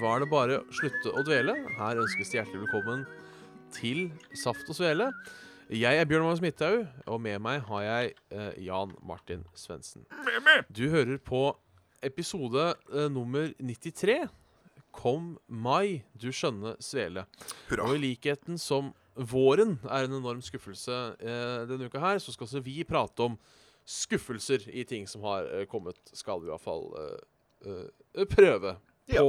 var det bare å slutte å dvele. Her ønskes det hjertelig velkommen til Saft og Svele. Jeg er Bjørn Magnus Midthaug, og med meg har jeg eh, Jan Martin Svendsen. Du hører på episode eh, nummer 93. Kom mai, du skjønne svele. Hurra. Og i likheten som våren er en enorm skuffelse eh, denne uka her, så skal også vi prate om skuffelser i ting som har eh, kommet, skal vi i hvert fall eh, eh, prøve Ja.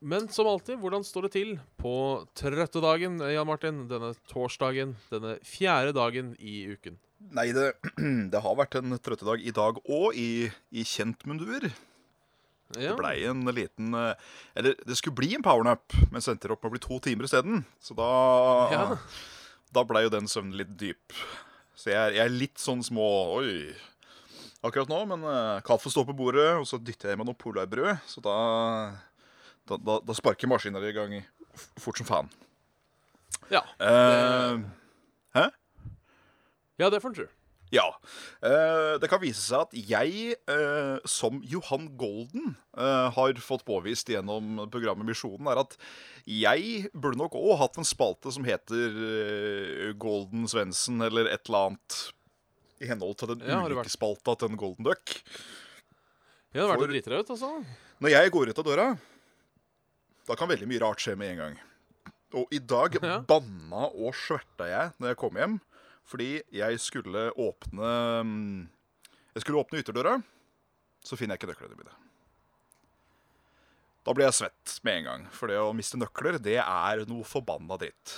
Men som alltid, hvordan står det til på trøttedagen, eh, Jan Martin? Denne torsdagen, denne fjerde dagen i uken. Nei, det, det har vært en trøttedag i dag òg, i, i kjent mundur. Ja. Det blei en liten eh, Eller det skulle bli en powernap, men så endte det opp med å bli to timer isteden. Så da Ja. Da blei jo den søvnen litt dyp. Så jeg, er- jeg er litt sånn små Oi. Akkurat nå, men uh, kaffe står på bordet, og så dytter jeg i meg noe polarbrød. Så da Da, da, da sparker maskiner i gang fort som faen. Ja. Hæ? ja, det får en tro. Ja. Uh, det kan vise seg at jeg, uh, som Johan Golden, har fått påvist gjennom programmet Misjonen, er at jeg burde nok òg hatt en spalte som heter Golden Svendsen, eller et eller annet. I henhold til den Ja, ulike spalta til en Golden Duck. Ja, det har vært For- å drite deg ut, altså. Når jeg går ut av døra, da kan veldig mye rart skje med en gang. Og i dag Ja. banna og sverta jeg når jeg kom hjem, fordi jeg skulle åpne mm, Jeg skulle åpne ytterdøra, så finner jeg ikke nøklene mine. Da blir jeg svett med en gang, for det å miste nøkler, det er noe forbanna dritt.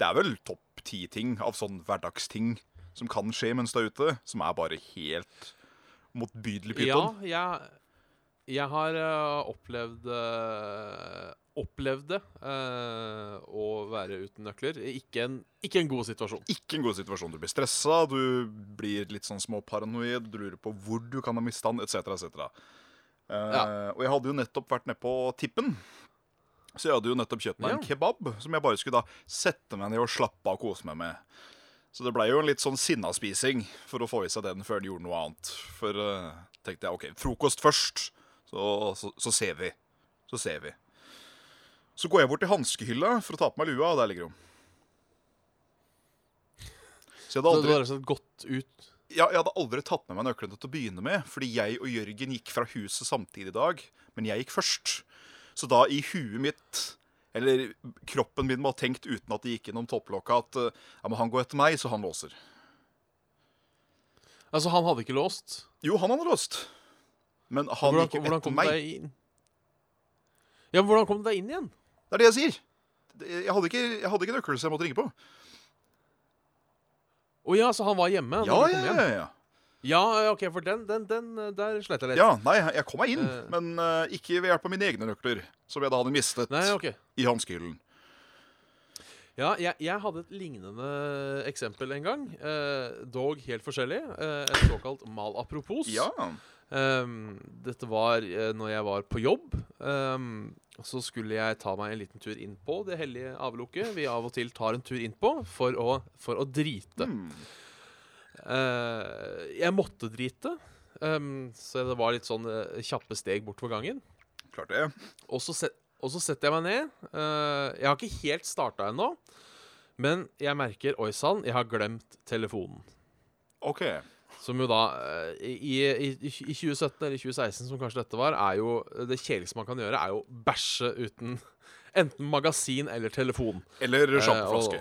Det er vel topp ti ting av sånn hverdagsting som kan skje mens du er ute, som er bare helt motbydelig pyton. Ja, jeg, jeg har uh, opplevd uh, Opplevd det uh, å være uten nøkler. Ikke en, ikke en god situasjon. ikke en god situasjon. Du blir stressa, du blir litt sånn småparanoid, du lurer på hvor du kan ha mista den, etc., etc. Uh, Ja. Og jeg hadde jo nettopp vært nede på tippen. Så jeg hadde jo nettopp kjøpt meg en kebab som jeg bare skulle da sette meg ned og slappe av og kose meg med. Så det blei jo en litt sånn sinnaspising for å få i seg den før den gjorde noe annet. For uh, tenkte jeg OK, frokost først, så, så, så ser vi. Så ser vi. Så går jeg bort til hanskehylla for å ta på meg lua, og der ligger hun. Så jeg hadde Så aldri du har sett godt ut ja, jeg hadde aldri tatt med meg nøklene til å begynne med, fordi jeg og Jørgen gikk fra huset samtidig i dag, men jeg gikk først. Så da i huet mitt, eller kroppen min var tenkt uten at det gikk gjennom topplokka, at ja, men han går etter meg, så han låser. Altså, han hadde ikke låst. Jo, han hadde låst. Men han hvordan, gikk jo etter meg. Ja, men hvordan kom du deg inn igjen? Det er det jeg sier. Jeg hadde ikke, jeg hadde ikke nøkler, som jeg måtte ringe på. Å ja, så han var hjemme? Ja, ja, ja. ja. Ja, OK, for den, den, den eh, Der slet jeg litt. Ja, nei, jeg kom meg inn, uh, men uh, ikke ved hjelp av mine egne nøkler, som jeg da hadde mistet Nei, okay. i hanskehyllen. Ja, jeg, jeg hadde et lignende eksempel en gang. Eh, dog helt forskjellig. Eh, et såkalt mal apropos. Ja. Ehm, dette var uh, når jeg var på jobb. Um, så skulle jeg ta meg en liten tur inn på det hellige avlukket vi av og til tar en tur inn på for å, for å drite. Mm. Uh, jeg måtte drite, um, så det var litt sånn uh, kjappe steg bortover gangen. Klart det. Og så, set, og så setter jeg meg ned. Uh, jeg har ikke helt starta ennå, men jeg merker Oi sann, jeg har glemt telefonen. OK. Som jo da eh, i, i, i 2017 eller 2016, som kanskje dette var, er jo Det kjedeligste man kan gjøre, er jo bæsje uten enten magasin eller telefon. Eller Eh, sjampoflaske.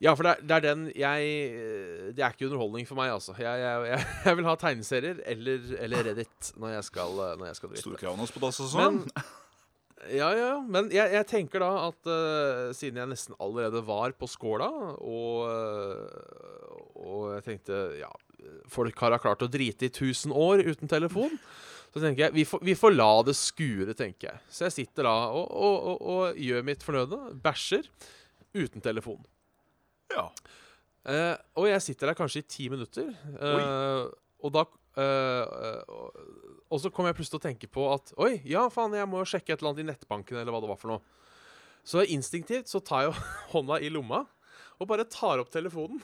Ja, for det er, det er den jeg eh, Det er ikke underholdning for meg, altså. Jeg, jeg, jeg, vil ha tegneserier eller, eller Reddit når jeg skal, når jeg skal drite. Storkranos på dass og sånn. Ja, ja, men jeg, jeg tenker da at uh, siden jeg nesten allerede var på skåla, og, og jeg tenkte ja, folk har klart å drite i 1000 år uten telefon, Så tenker jeg, vi får, vi får la det skure, tenker jeg. Så jeg sitter da og, og, og, og gjør mitt fornødne. Bæsjer. Uten telefon. Ja. Eh, og jeg sitter der kanskje i ti minutter. Eh, og da eh, og, og så kommer jeg plutselig til å tenke på at Oi, ja, faen, jeg må jo sjekke et eller annet i nettbanken, eller hva det var for noe. Så instinktivt så tar jeg hånda i lomma og bare tar opp telefonen.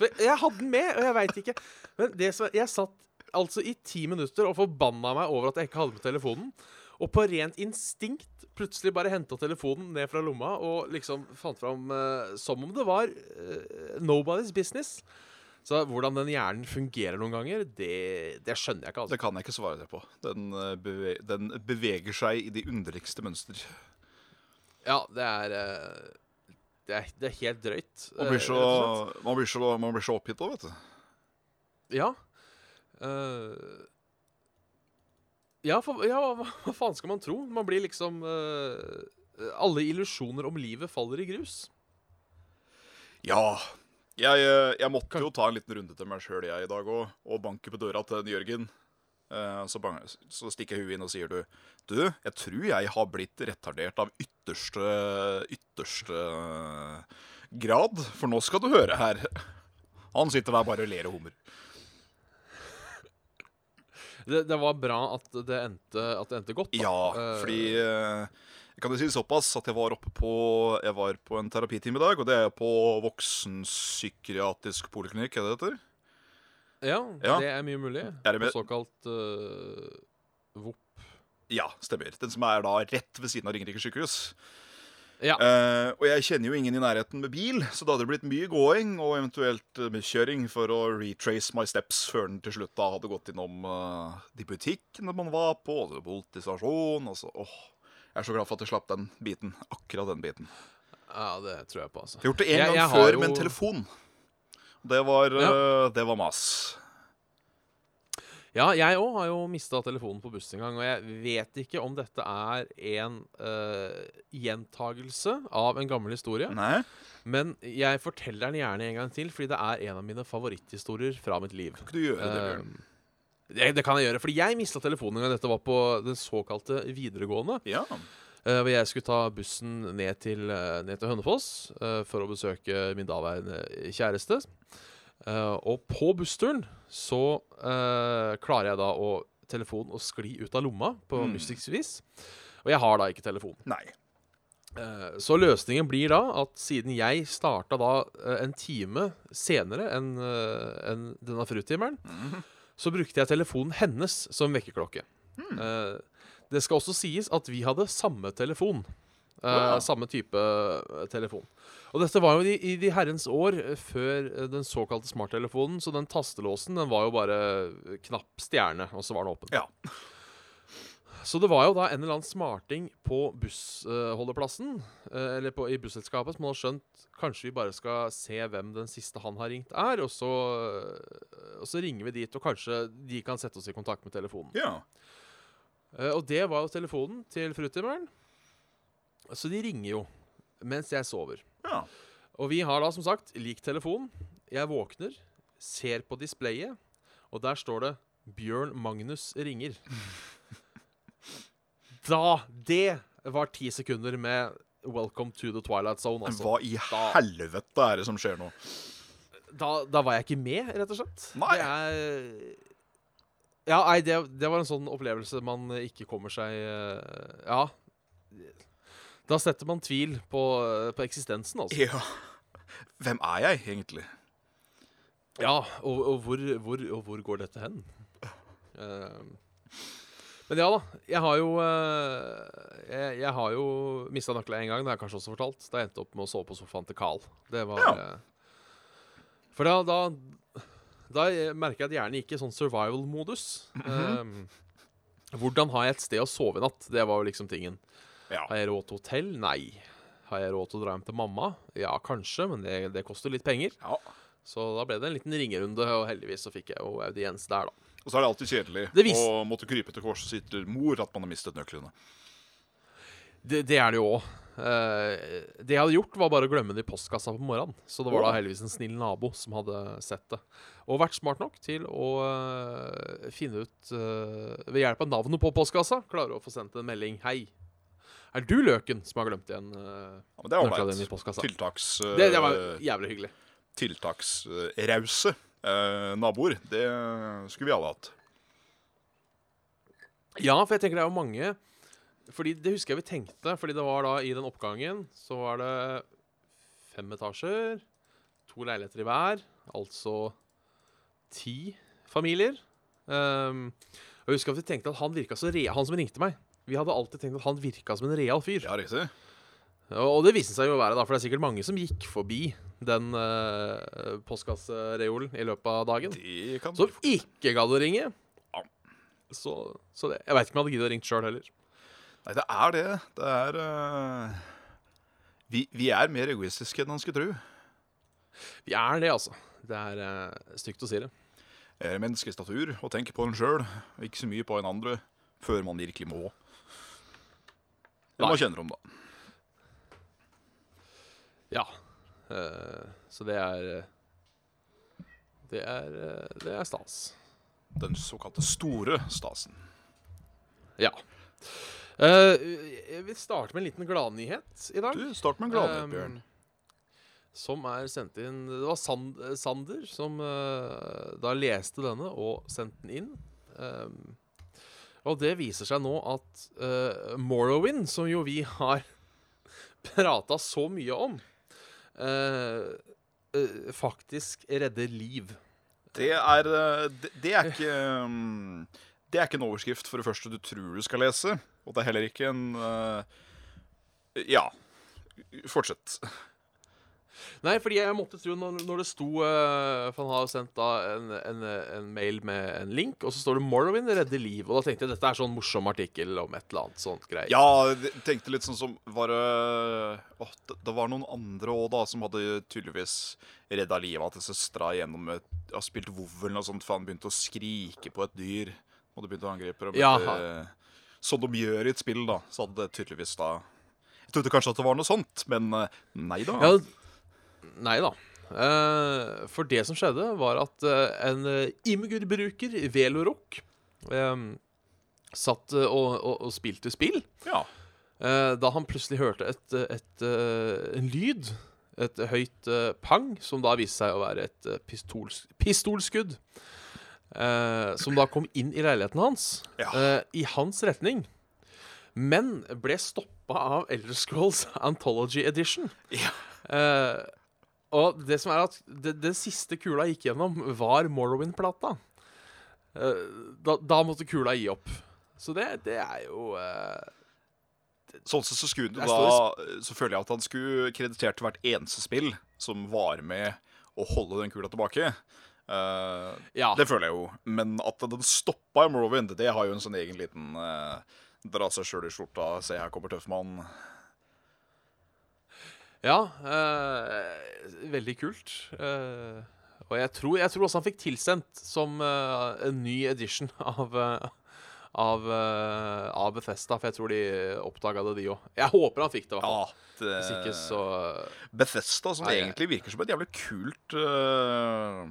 For jeg hadde den med, og jeg veit ikke. Men det som, jeg satt altså i ti minutter og forbanna meg over at jeg ikke hadde med telefonen. Og på rent instinkt plutselig bare henta telefonen ned fra lomma og liksom fant fram uh, som om det var uh, nobody's business. Så hvordan den hjernen fungerer noen ganger, det, det skjønner jeg ikke. altså. Det kan jeg ikke svare deg på. Den, eh, beve den beveger seg i de underligste mønster. Ja, det er eh, det er, det er helt drøyt. Man eh, blir så, rett man blir så, man blir så oppgitt òg, vet du. Ja. Uh, ja, for, ja hva, hva faen skal man tro? Man blir liksom uh, Alle illusjoner om livet faller i grus. Ja. Jeg, eh, jeg måtte jo ta en liten runde til meg sjøl i dag òg, og banke på døra til Jørgen. Eh, Så, stikker huet inn og sier du Du, jeg tror jeg har blitt retardert av ytterste ytterste grad, for nå skal du høre her. Han sitter der bare og ler og hummer. Det, det var bra at det endte, at det endte godt. da. Ja, Eh, fordi eh, Jeg kan si såpass at jeg var oppe på Jeg var på en terapitime i dag, og det er på voksenpsykiatrisk poliklinikk, er det det heter? Ja, Ja. det er mye mulig. Er det med- såkalt uh, VOP. Ja, stemmer. Den som er da rett ved siden av Ringerike sykehus. Ja. Uh, og jeg kjenner jo ingen i nærheten med bil, så da hadde det blitt mye gåing og eventuelt eh, kjøring for å retrace my steps før den til slutt da hadde gått innom uh, de butikkene man var på, og politistasjonen politistasjon og så Åh. Jeg er så glad for at jeg slapp den biten. Akkurat den biten. ja, det tror jeg på, altså. Jeg har gjort det én gang før jo- med en telefon. Det var, ja. det var mas. Ja, jeg òg har jo mista telefonen på bussen en gang, og jeg vet ikke om dette er en uh, gjentagelse av en gammel historie. Nei, Men jeg forteller den gjerne en gang til, fordi det er en av mine favoritthistorier fra mitt liv. kan ikke du gjøre det, Bjørn? Uh, det, det kan jeg gjøre, fordi jeg mista telefonen en gang dette var på den såkalte videregående. Ja. Eh, hvor jeg skulle ta bussen ned til, eh, ned til Hønefoss uh, for å besøke min daværende kjæreste. Uh, og på bussturen så klarer jeg da å telefonen å skli ut av lomma på Mm. mystisk vis. Og jeg har da ikke telefon. Nei. Så løsningen blir da at siden jeg starta da en time senere enn en denne frutimeren, mm. så brukte jeg telefonen hennes som vekkerklokke. Mm. Det skal også sies at vi hadde samme telefon. Uh. Samme type eh, telefon. Og dette var jo i, i de herrens år eh, før den såkalte smarttelefonen, så den tastelåsen den var jo bare knapp stjerne, og så var den åpen. Ja. Så det var jo da en eller annen smarting på bussholdeplassen, eller på, i busselskapet, som hadde skjønt kanskje vi bare skal se hvem den siste han har ringt er, og så, og så ringer vi dit, og kanskje de kan sette oss i kontakt med telefonen. Ja. Eh, og det var jo telefonen til frutimeren. Så de ringer jo mens jeg sover. ja. Og vi har da som sagt lik telefon. Jeg våkner, ser på displayet, og der står det 'Bjørn Magnus ringer'. Da Det var ti sekunder med 'Welcome to the Twilight Zone'. Altså. hva i helvete er det som skjer nå? Da, da var jeg ikke med, rett og slett. Nei. Det er Ja, nei, det, det var en sånn opplevelse man ikke kommer seg eh, Ja. Da setter man tvil på, på eksistensen, altså. Ja. Hvem er jeg egentlig? Ja, og, og, hvor, hvor, og hvor går dette hen? Uh, men ja da, jeg har jo eh, Jeg, jeg har jo mista nøkkelen én gang, det har jeg kanskje også fortalt. Da jeg endte opp med å sove på sofaen til Carl. Det var Ja. eh, For da, da Da merker jeg at hjernen gikk i sånn survival-modus. Mhm. Eh, hvordan har jeg et sted å sove i natt? Det var jo liksom tingen. Ja. Har jeg råd til hotell? Nei. Har jeg råd til å dra hjem til mamma? Ja, kanskje, men det, det koster litt penger. ja. Så da ble det en liten ringerunde, og heldigvis så fikk jeg jo audiens der, da. Og så er det alltid kjedelig Det å måtte krype til korset sitter mor at man har mistet nøklene. Det, det er det jo òg. Eh, det jeg hadde gjort, var bare å glemme det i postkassa på morgenen. Så det var da heldigvis en snill nabo som hadde sett det. Og vært smart nok til å eh, finne ut eh, Ved hjelp av navnet på postkassa klare å få sendt en melding. Hei. Er du løken som har glemt igjen Ja, det er ålreit. Tiltaks... Det, det var jævlig hyggelig. tiltaksrause eh, naboer. Det skulle vi alle hatt. Ja, for jeg tenker det er jo mange Fordi det husker jeg vi tenkte. Fordi det var da i den oppgangen så var det fem etasjer, to leiligheter i hver, altså ti familier. Um, og jeg husker at vi tenkte at han virka så real, han som ringte meg. Vi hadde alltid tenkt at han virka som en real fyr. Ja, riktig. Og det viste seg jo å være, da, for det er sikkert mange som gikk forbi den uh, postkassereolen i løpet av dagen. Det Som ikke gadd å ringe. Så, så det, jeg veit ikke om jeg hadde giddet å ringe sjøl heller. Nei, det er det. Det er uh, vi, vi er mer egoistiske enn man skulle tro. Vi er det, altså. Det er uh, stygt å si det. Det er menneskets natur å tenke på en sjøl, ikke så mye på en andre, før man virkelig må. Det man kjenner om, da. Ja. Uh, så det er eh, Det er, eh, det er stas. Den såkalte store stasen. Ja. Eh, jeg vil starte med en liten gladnyhet i dag. Du, start med en gladnyhet, Um, Bjørn. Som er sendt inn Det var Sand, Sander som eh, da leste denne og sendte den inn. Um, og det viser seg nå at uh, Morrowind, som jo vi har prata så mye om, uh, uh, faktisk redder liv. Det er, eh, det, det er ikke um, Det er ikke en overskrift for det første du tror du skal lese. Og det er heller ikke en uh, Ja. Fortsett. Nei, fordi jeg måtte tro når, når det sto uh, For han har sendt da en, en, en mail med en link, og så står det 'Morrowind redder liv'. Og da tenkte jeg dette er sånn morsom artikkel om et eller annet sånt greier. Ja, jeg tenkte litt sånn som var det åh, det, det var noen andre òg, da, som hadde tydeligvis redda livet til søstera gjennom et har spilt vovel eller noe sånt, for han begynte å skrike på et dyr. Og det begynte å angripe Og Ja. Som de gjør i et spill, da. Så hadde det tydeligvis da Jeg trodde kanskje at det var noe sånt, men eh, nei da. Ja, nei da. Eh, for det som skjedde, var at eh, en uh, Imgur-bruker, Velorok, eh, satt eh, og, og, og spilte spill. Ja. Eh, da han plutselig hørte et, et, eh, en lyd, et høyt eh, pang, som da viste seg å være et eh, pistols, pistolskudd, eh, som da kom inn i leiligheten hans, Ja. eh, i hans retning, men ble stoppa av Elder Scrolls Anthology Edition. Ja. Eh, og det som er at det, siste kula gikk gjennom, var Morrowind-plata. Eh, da, da måtte kula gi opp. Så det, det er jo eh, Sånn sett så da Så føler jeg at han skulle kreditert hvert eneste spill som var med å holde den kula tilbake. Eh, Ja. Det føler jeg jo. Men at den stoppa i Morrowind, det har jo en sånn egen liten uh, Dra seg sjøl i skjorta, se her kommer tøffmann. Ja, Uh, veldig kult. Og jeg tror, jeg tror også han fikk tilsendt som en ny edition av, av, uh, av Bethesda, for jeg tror de oppdaga det, de òg. Jeg håper han fikk det, i hvert fall. Ja, det, Hvis ikke, så Bethesda, som Nei, egentlig virker som et jævlig kult eh,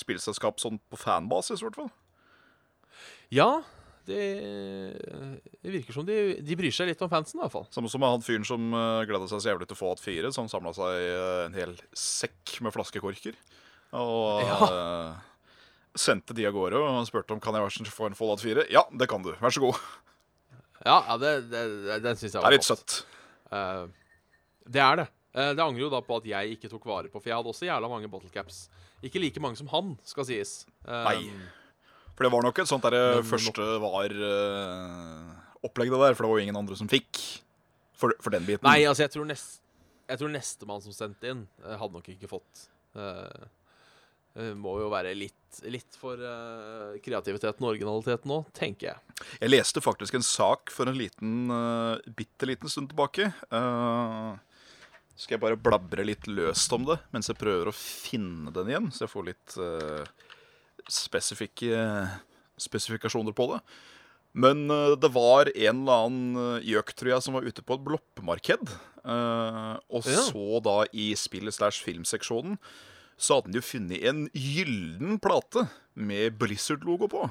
spillselskap sånn på fanbasis, i hvert fall. Ja, det, det virker som de, de bryr seg litt om fansen, i hvert fall. Samme som han fyren som uh, gleda seg så jævlig til å få hatt fire, som samla seg eh, en hel sekk med flaskekorker. Og eh, sendte de av gårde og spurte om kan jeg være få en Fallout 4. Ja, det kan du. Vær så god. Ja, ja det, det, den syns jeg Det er litt søtt. Uh, det er det. Uh, det angrer jo da på at jeg ikke tok vare på, for jeg hadde også jævla mange bottle caps. Ikke like mange som han, skal sies. Eh, Nei. For det var nok et sånt der eh, Men første var-opplegg, det der. For det var jo ingen andre som fikk for, for den biten. Nei, altså, jeg tror, nest, jeg tror nestemann som sendte inn, eh, hadde nok ikke fått. Uh, må jo være litt, litt for uh, kreativiteten og originaliteten nå, tenker jeg. Jeg leste faktisk en sak for en liten, uh, bitte liten stund tilbake. Uh, skal jeg bare blabre litt løst om det mens jeg prøver å finne den igjen, så jeg får litt uh, spesifikke spesifikasjoner på det. Men uh, det var en eller annen uh, gjøk, tror jeg, som var ute på et loppemarked Eh, og Ja. så da i spillet slash filmseksjonen så hadde han jo funnet en gyllen plate med Blizzard-logo på.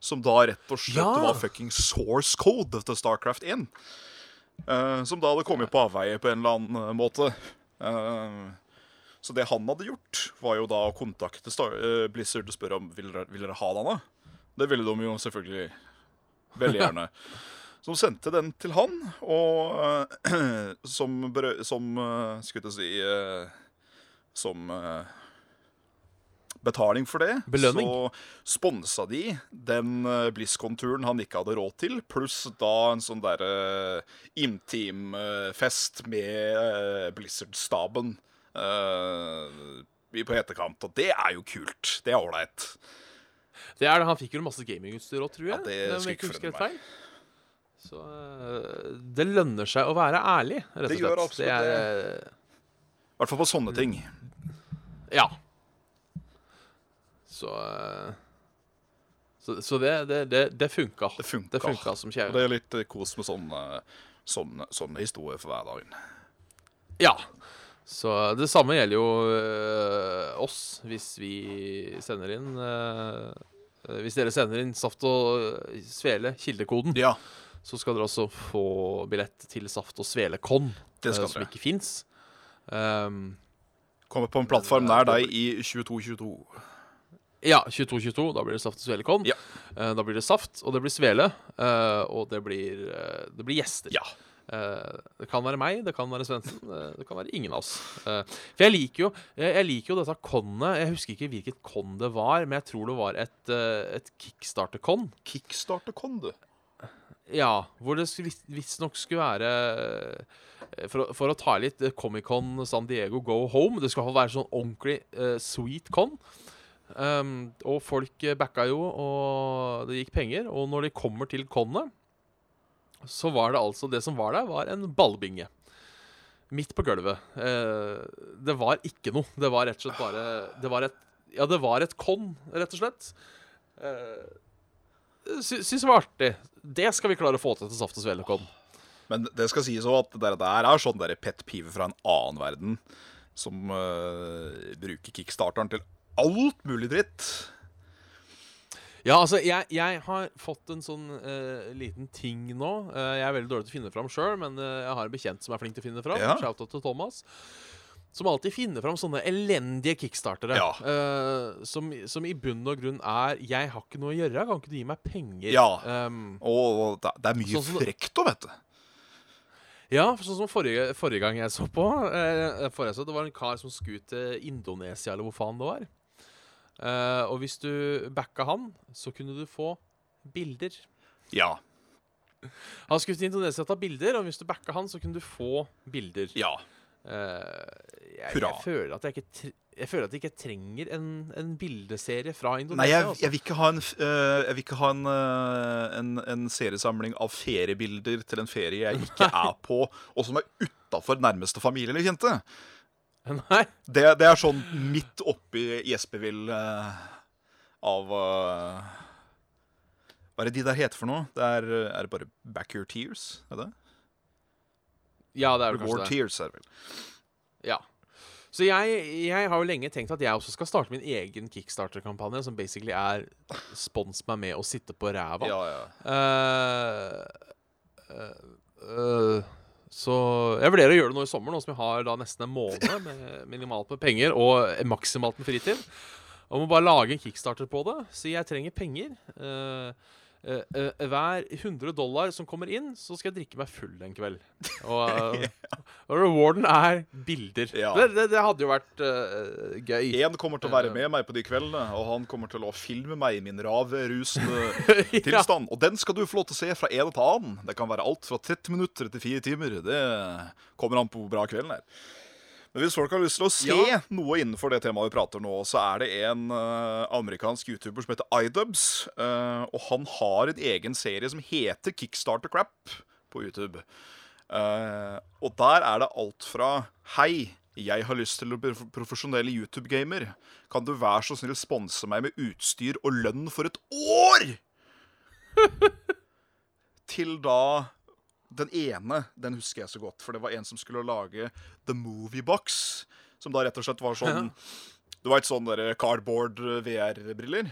Som da rett og slett Ja. var fucking source code til Starcraft 1. Eh, som da hadde kommet på avveie på en eller annen eh, måte. Eh, så det han hadde gjort, var jo da å kontakte Star Blizzard og spørre om vil dere, vil dere ha denne. Det ville de jo selvfølgelig veldig gjerne. Som sendte den til han, og som, som Skulle jeg si Som betaling for det, Belønning. så sponsa de den uh, BlizzCon-turen han ikke hadde råd til, pluss da en sånn derre Imteam-fest med eh, Blizzard-staben eh, på etterkant. Og det er jo kult. Det er ålreit. Det er det. Han fikk jo masse gamingutstyr òg, tror jeg. Ja, det skulle ikke forundre meg. Så eh, det lønner seg å være ærlig, rett og Det gjør absolutt det. I hvert fall på sånne ting. ja. Så eh, Så, så det, det, det, det funka. Det funka. Det funka som Og det er litt eh, kos med sånne, sånne, sånne historier for hverdagen. Ja. Så det samme gjelder jo øh, oss, hvis vi sender inn øh, Hvis dere sender inn Saft og Svele, kildekoden, Ja, så skal dere også få billett til Saft og Svele-con, som dere. ikke fins. Um, Kommer på en plattform nær deg i 2222. ja, 22-22. Da blir det Saft og Svele-con. Ja. Eh, da blir det Saft, og det blir Svele, eh, og det blir, eh, det blir gjester. Ja. Det kan være meg, det kan være Svendsen, det kan være ingen av oss. For jeg liker jo jeg, liker jo dette konnet. Jeg husker ikke hvilket kon det var, men jeg tror det var et, et kickstarter-konn. Kickstarter-konn, du. Ja, hvor det vis- visstnok skulle være for, å- for å ta litt Comic-Con San Diego Go Home. Det skal være sånn ordentlig uh, sweet con. Um, og folk backa jo, og det gikk penger. Og når de kommer til connet, så var det altså Det som var der, var en ballbinge. Midt på gulvet. Eh, det var ikke noe. Det var rett og slett bare Det var et Ja, det var et con, rett og slett. Eh, sy Syns det var artig. Det skal vi klare å få til til Saft og Svele-con. Men det skal sies også at det der er sånn pet pive fra en annen verden. Som uh, bruker kickstarteren til alt mulig dritt. Ja, altså, jeg, jeg har fått en sånn uh, liten ting nå. Uh, jeg er veldig dårlig til å finne fram sjøl, men uh, jeg har en bekjent som er flink til å finne fram. Ja. Shout-out til Thomas. Som alltid finner fram sånne elendige kickstartere. Ja. som, som i bunn og grunn er 'Jeg har ikke noe å gjøre, kan ikke du gi meg penger?' Ja. Um, Og det det er mye Sånn frekt òg, vet du. Ja, sånn som forrige, forrige gang jeg så på eh, forrige, så Det var en kar som skulle til Indonesia, eller hvor faen det var. Eh, og hvis du backa han, så kunne du få bilder. Ja. Han skulle til Indonesia og ta bilder, og hvis du backa han, så kunne du få bilder. Ja. Uh, jeg, jeg, føler at jeg ikke jeg føler at jeg ikke trenger en, en bildeserie fra Indonesia. Nei, jeg, altså. jeg vil ikke ha en, jeg vil ikke ha en, eh, en, en seriesamling av feriebilder til en ferie jeg ikke er på, og som er utafor nærmeste familie eller kjente. Nei. Det, det er sånn midt oppi Gjespevill uh, av uh, Hva er det de der heter for noe? Det er, er det bare Back Your Tears? Er det? Ja, det er det det. Tears, er det vel. Ja. Så jeg, jeg har jo lenge tenkt at jeg også skal starte min egen kickstarter-kampanje, som basically er spons meg med å sitte på ræva. Ja, ja. Uh, uh, eh, så jeg vurderer å gjøre det nå i sommer, nå som jeg har da nesten en måned med minimalt med penger og maksimalt med fritid. Og må bare lage en kickstarter på det. Si jeg trenger penger. Eh, eh, uh, hver 100 dollar som kommer inn, så skal jeg drikke meg full en kveld. Og, eh, og rewarden er bilder. Ja. Det, det, det hadde jo vært gøy. Én kommer til å være med meg på de kveldene, og han kommer til å filme meg i min ravrusende ja. tilstand. Og den skal du få lov til å se fra en til annen. Det kan være alt fra 30 minutter til 4 timer. Det kommer an på hvor bra kvelden er. Men hvis folk har lyst til å se Ja. noe innenfor det temaet vi prater nå, så er det en uh, amerikansk YouTuber som heter iDubs. Uh, og han har en egen serie som heter Kickstarter Crap på YouTube. Uh, og der er det alt fra Hei, jeg har lyst til å bli profesjonell YouTube-gamer. Kan du være så snill sponse meg med utstyr og lønn for et år? til da den ene den husker jeg så godt, for det var en som skulle lage The Movie Box. Som da rett og slett var sånn Du veit sånn derre cardboard VR-briller?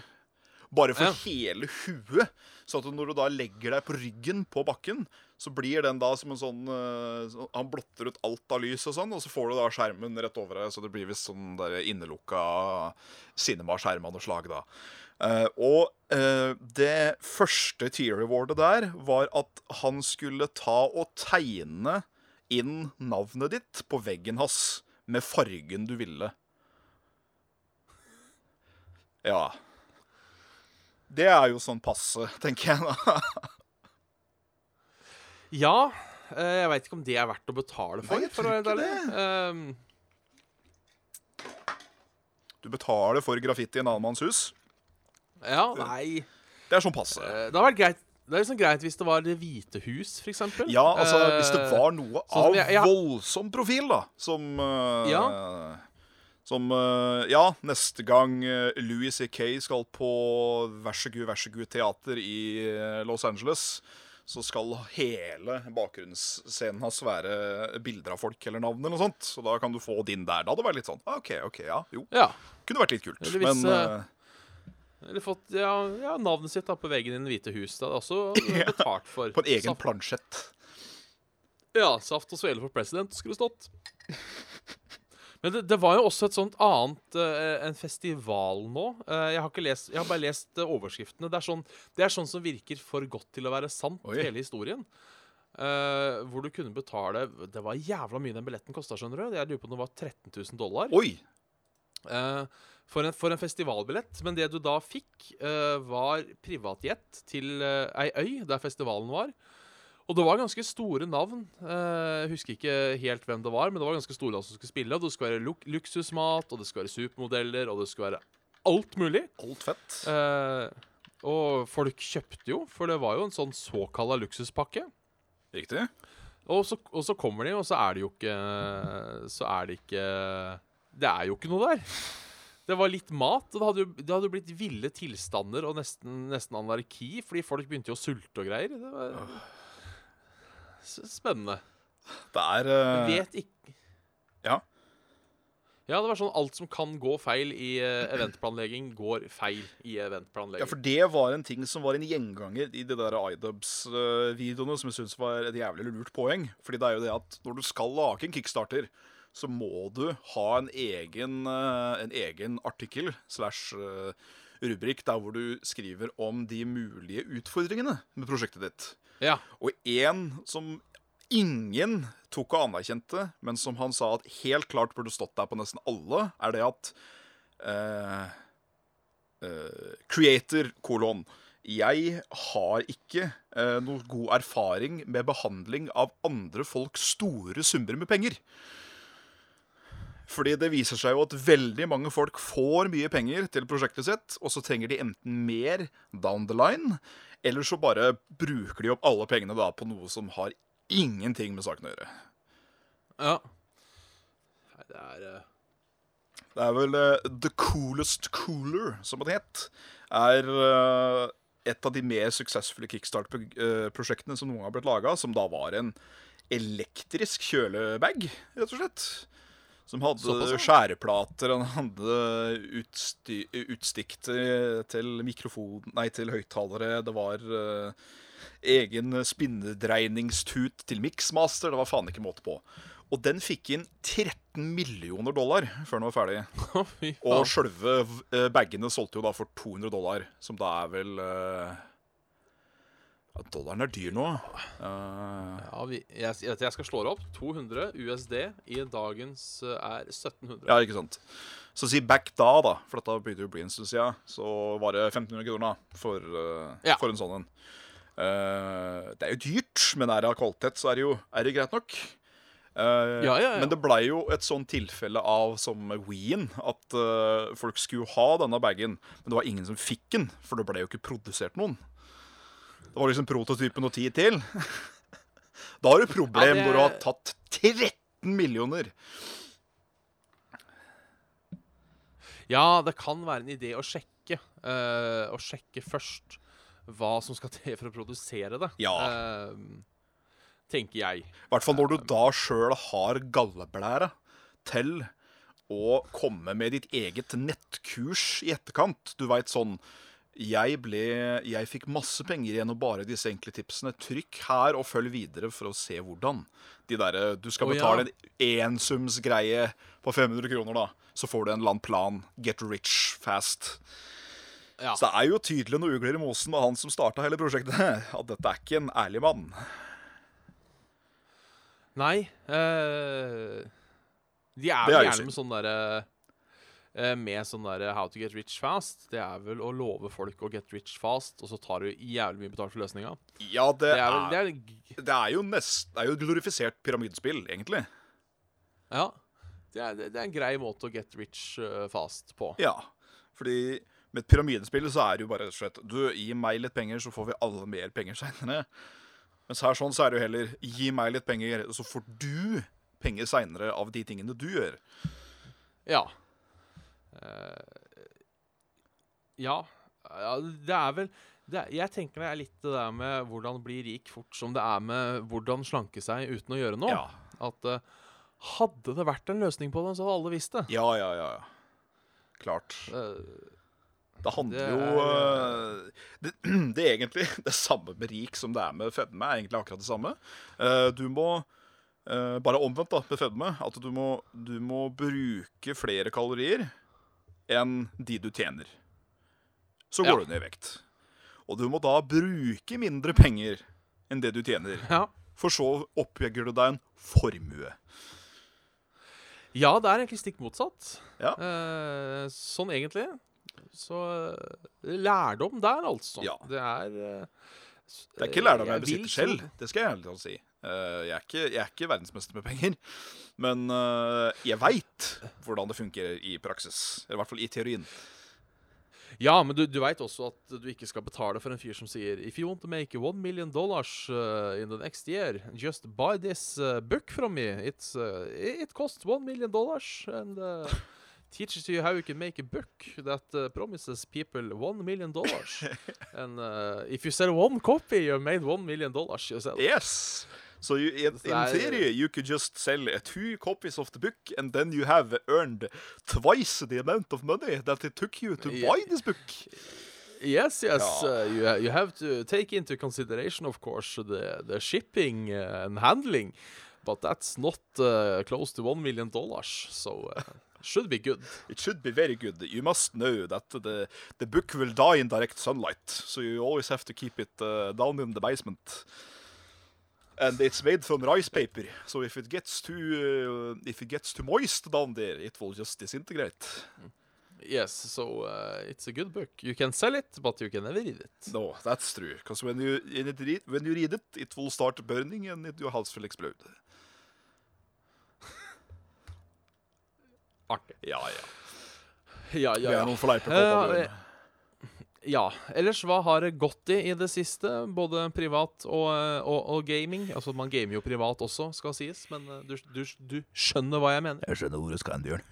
Bare for Ja. hele huet. Så at når du da legger deg på ryggen på bakken, så blir den da som en sånn uh, Han blotter ut alt av lys og sånn, og så får du da skjermen rett over deg, så det blir visst sånn der innelukka cinema-skjerm av noe slag, da. Uh, og uh, det første tier rewardet der var at han skulle ta og tegne inn navnet ditt på veggen hans med fargen du ville. Ja. Det er jo sånn passe, tenker jeg da. Ja. eh, jeg veit ikke om det er verdt å betale for. Nei, jeg for å tror være ærlig. Ehm, Du betaler for graffiti i en annen manns hus. ja, nei Det er sånn passe. Eh, Det har vært greit Det er liksom greit hvis det var Det hvite hus, eksempel. Ja, altså hvis det Eh, var noe sånn av jeg- jeg- voldsom profil, da, som uh, Ja. Som uh, Ja, neste gang Louis C.K. skal på Vær så god, vær så god teater i Los Angeles, så skal hele bakgrunnsscenen hans være bilder av folk eller navn eller noe sånt. Så da kan du få din der. Da hadde det vært litt sånn ah, OK, OK, ja, jo. Ja. Kunne vært litt kult. Eller hvis, Men eh, Eller fått ja, ja, navnet sitt da på veggen i Det hvite hus. Det hadde også betalt for. på en egen Saft, plansjett. ja, saft og svele for president skulle stått. Men det, det var jo også et sånt annet uh, En festival nå. Uh, jeg har ikke lest Jeg har bare lest uh, overskriftene. Det er, sånn, det er sånn som virker for godt til å være sant, Oi. hele historien. Uh, hvor du kunne betale Det var jævla mye den billetten kosta, skjønner du. Jeg lurer på om det var 13 000 dollar. Oi! For, en, for en festivalbillett. Men det du da fikk, var privatjet til ei øy der festivalen var. Og det var ganske store navn. Eh, jeg husker ikke helt hvem det var, men det var ganske store navn som skulle spille. Og det skulle være luk luksusmat, og det skulle være supermodeller, og det skulle være alt mulig. Alt fett. Eh, og folk kjøpte jo, for det var jo en sånn såkalla luksuspakke. Riktig. Og så, og så kommer de, og så er det jo ikke Så er det ikke Det er jo ikke noe der. Det var litt mat, og det hadde jo, det hadde jo blitt ville tilstander og nesten, nesten anarki, fordi folk begynte jo å sulte og greier. Det var spennende. Det er uh... vet ikke Ja. Ja, det var sånn alt som kan gå feil i eh, eventplanlegging, går feil i eventplanlegging. Ja, for det var en ting som var en gjenganger i de der iDubs-videoene, som jeg syns var et jævlig lurt poeng. Fordi det er jo det at når du skal lage en kickstarter, så må du ha en egen, eh, en egen artikkel slash rubrikk der hvor du skriver om de mulige utfordringene med prosjektet ditt. Ja. Og en som ingen tok og anerkjente, men som han sa at helt klart burde stått der på nesten alle, er det at uh, uh, Creator, kolon. Jeg har ikke uh, noe god erfaring med behandling av andre folks store summer med penger. Fordi det viser seg jo at veldig mange folk får mye penger til prosjektet sitt, og så trenger de enten mer down the line, eller så bare bruker de opp alle pengene da på noe som har ingenting med saken å gjøre. ja. Nei, det er uh... Det er vel uh, The Coolest Cooler, som det het. Er uh, et av de mer suksessfulle kickstart-prosjektene som noen har blitt laga, som da var en elektrisk kjølebag, rett og slett. Som hadde Såpass, ja. skjæreplater, han hadde utsti utstikk til, til mikrofon Nei, til høyttalere. Det var uh, egen spinnedreiningstut til mixmaster. Det var faen ikke måte på. Og den fikk inn 13 millioner dollar før den var ferdig. Og sjølve uh, bagene solgte jo da for 200 dollar, som da er vel eh, ja, Dollaren er dyr nå. Uh, Ja, vi, jeg, jeg, skal slå det opp. 200 USD i dagens eh, er 1700. ja, ikke sant. Så si back da, da, for dette begynte jo å bli en stund siden, så var det 1500 kroner for, uh, Ja. for en sånn en. Uh, det er jo dyrt, men er det av kvalitet, så er det jo er det greit nok. Uh, Ja, ja, ja. Men det blei jo et sånn tilfelle av som Ween, at uh, folk skulle ha denne bagen, men det var ingen som fikk den, for det ble jo ikke produsert noen. Det var liksom prototypen og ti til. Da har du problem Ja, det- når du har tatt 13 millioner. Ja, det kan være en idé å sjekke. Uh, å sjekke først hva som skal til for å produsere det. Ja. Uh, tenker jeg. I hvert fall når du da sjøl har galleblære til å komme med ditt eget nettkurs i etterkant. Du veit sånn jeg, ble, jeg fikk masse penger gjennom bare disse enkle tipsene. Trykk her og følg videre for å se hvordan. De derre Du skal ja. betale en ensumsgreie på 500 kroner, da. Så får du en eller annen plan. Get rich fast. Ja. Så det er jo tydelig noe ugler i mosen med han som starta hele prosjektet, at dette er ikke en ærlig mann. Nei Øh, De er er jo gjerne med sånn derre eh, Med sånn derre how to get rich fast. Det er vel å love folk å get rich fast, og så tar du jævlig mye betalt for løsninga. Ja, det, Det er vel det er, det er jo nest, det er jo glorifisert pyramidespill, egentlig. Ja. Det er, det er en grei måte å get rich eh, fast på. Ja, fordi med et pyramidespill så er det jo bare rett og slett Du, gi meg litt penger, så får vi alle mer penger seinere. Mens her sånn så er det jo heller gi meg litt penger, så får du penger seinere av de tingene du gjør. Ja. Eh, ja. Det er vel det Jeg tenker det er litt det der med hvordan bli rik fort som det er med hvordan slanke seg uten å gjøre noe. Ja, At eh, hadde det vært en løsning på det, så hadde alle visst det. ja, ja. ja. ja. Klart. Uh, Det handler Det jo er, eh, det, det er egentlig det samme med rik som det er med fedme. er egentlig akkurat det samme. Du må Bare omvendt da, med fedme. At du må, du må bruke flere kalorier enn de du tjener. Så går Ja. du ned i vekt. Og du må da bruke mindre penger enn det du tjener. ja. For så oppjegger du deg en formue. ja, det er egentlig stikk motsatt. Ja. Eh, sånn egentlig. Så eh, lærdom der, altså. Ja. Det er eh, Det er ikke lærdom jeg jeg besitter selv. Det skal jeg ærlig talt si. Eh, Jeg er, ikke, jeg er ikke verdensmester med penger. Men eh, jeg veit hvordan det fungerer i praksis. Eller I hvert fall i teorien. Ja, men du, du veit også at du ikke skal betale for en fyr som sier If you want to make one million dollars uh, in the next year, just buy this uh, book from me. It's, uh, it costs one million dollars and uh, teaches you how you can make a book that uh, promises people one million dollars. and uh, if you sell one copy, you made one million dollars yourself. Yes! So you, in, in theory, you could just sell two copies of the book, and then you have earned twice the amount of money that it took you to Yeah. buy this book. Yes, yes. Uh, you, ha- you have to take into consideration, of course, the, the shipping uh, and handling, but that's not uh, close to one million dollars, so uh, should be good. It should be very good. You must know that the, the book will die in direct sunlight, so you always have to keep it uh, down in the basement. And it's made from rice paper, so if it gets too uh, if it gets too moist down there, it will just disintegrate. Yes, so uh, it's a good book. You can sell it, but you can never read it. No, that's true. Because when you in it read, when you read it, it will start burning and it, your house will explode. Artig. Ja, ja. Ja, ja, ja, er ja. noen fleiper på Bjørn. Ja. Ellers, hva har det gått i i det siste? Både privat og, uh, og, og gaming. Altså, man gamer jo privat også, skal sies, men uh, du, du, du skjønner hva jeg mener. Jeg skjønner hvor du skal hen, Bjørn.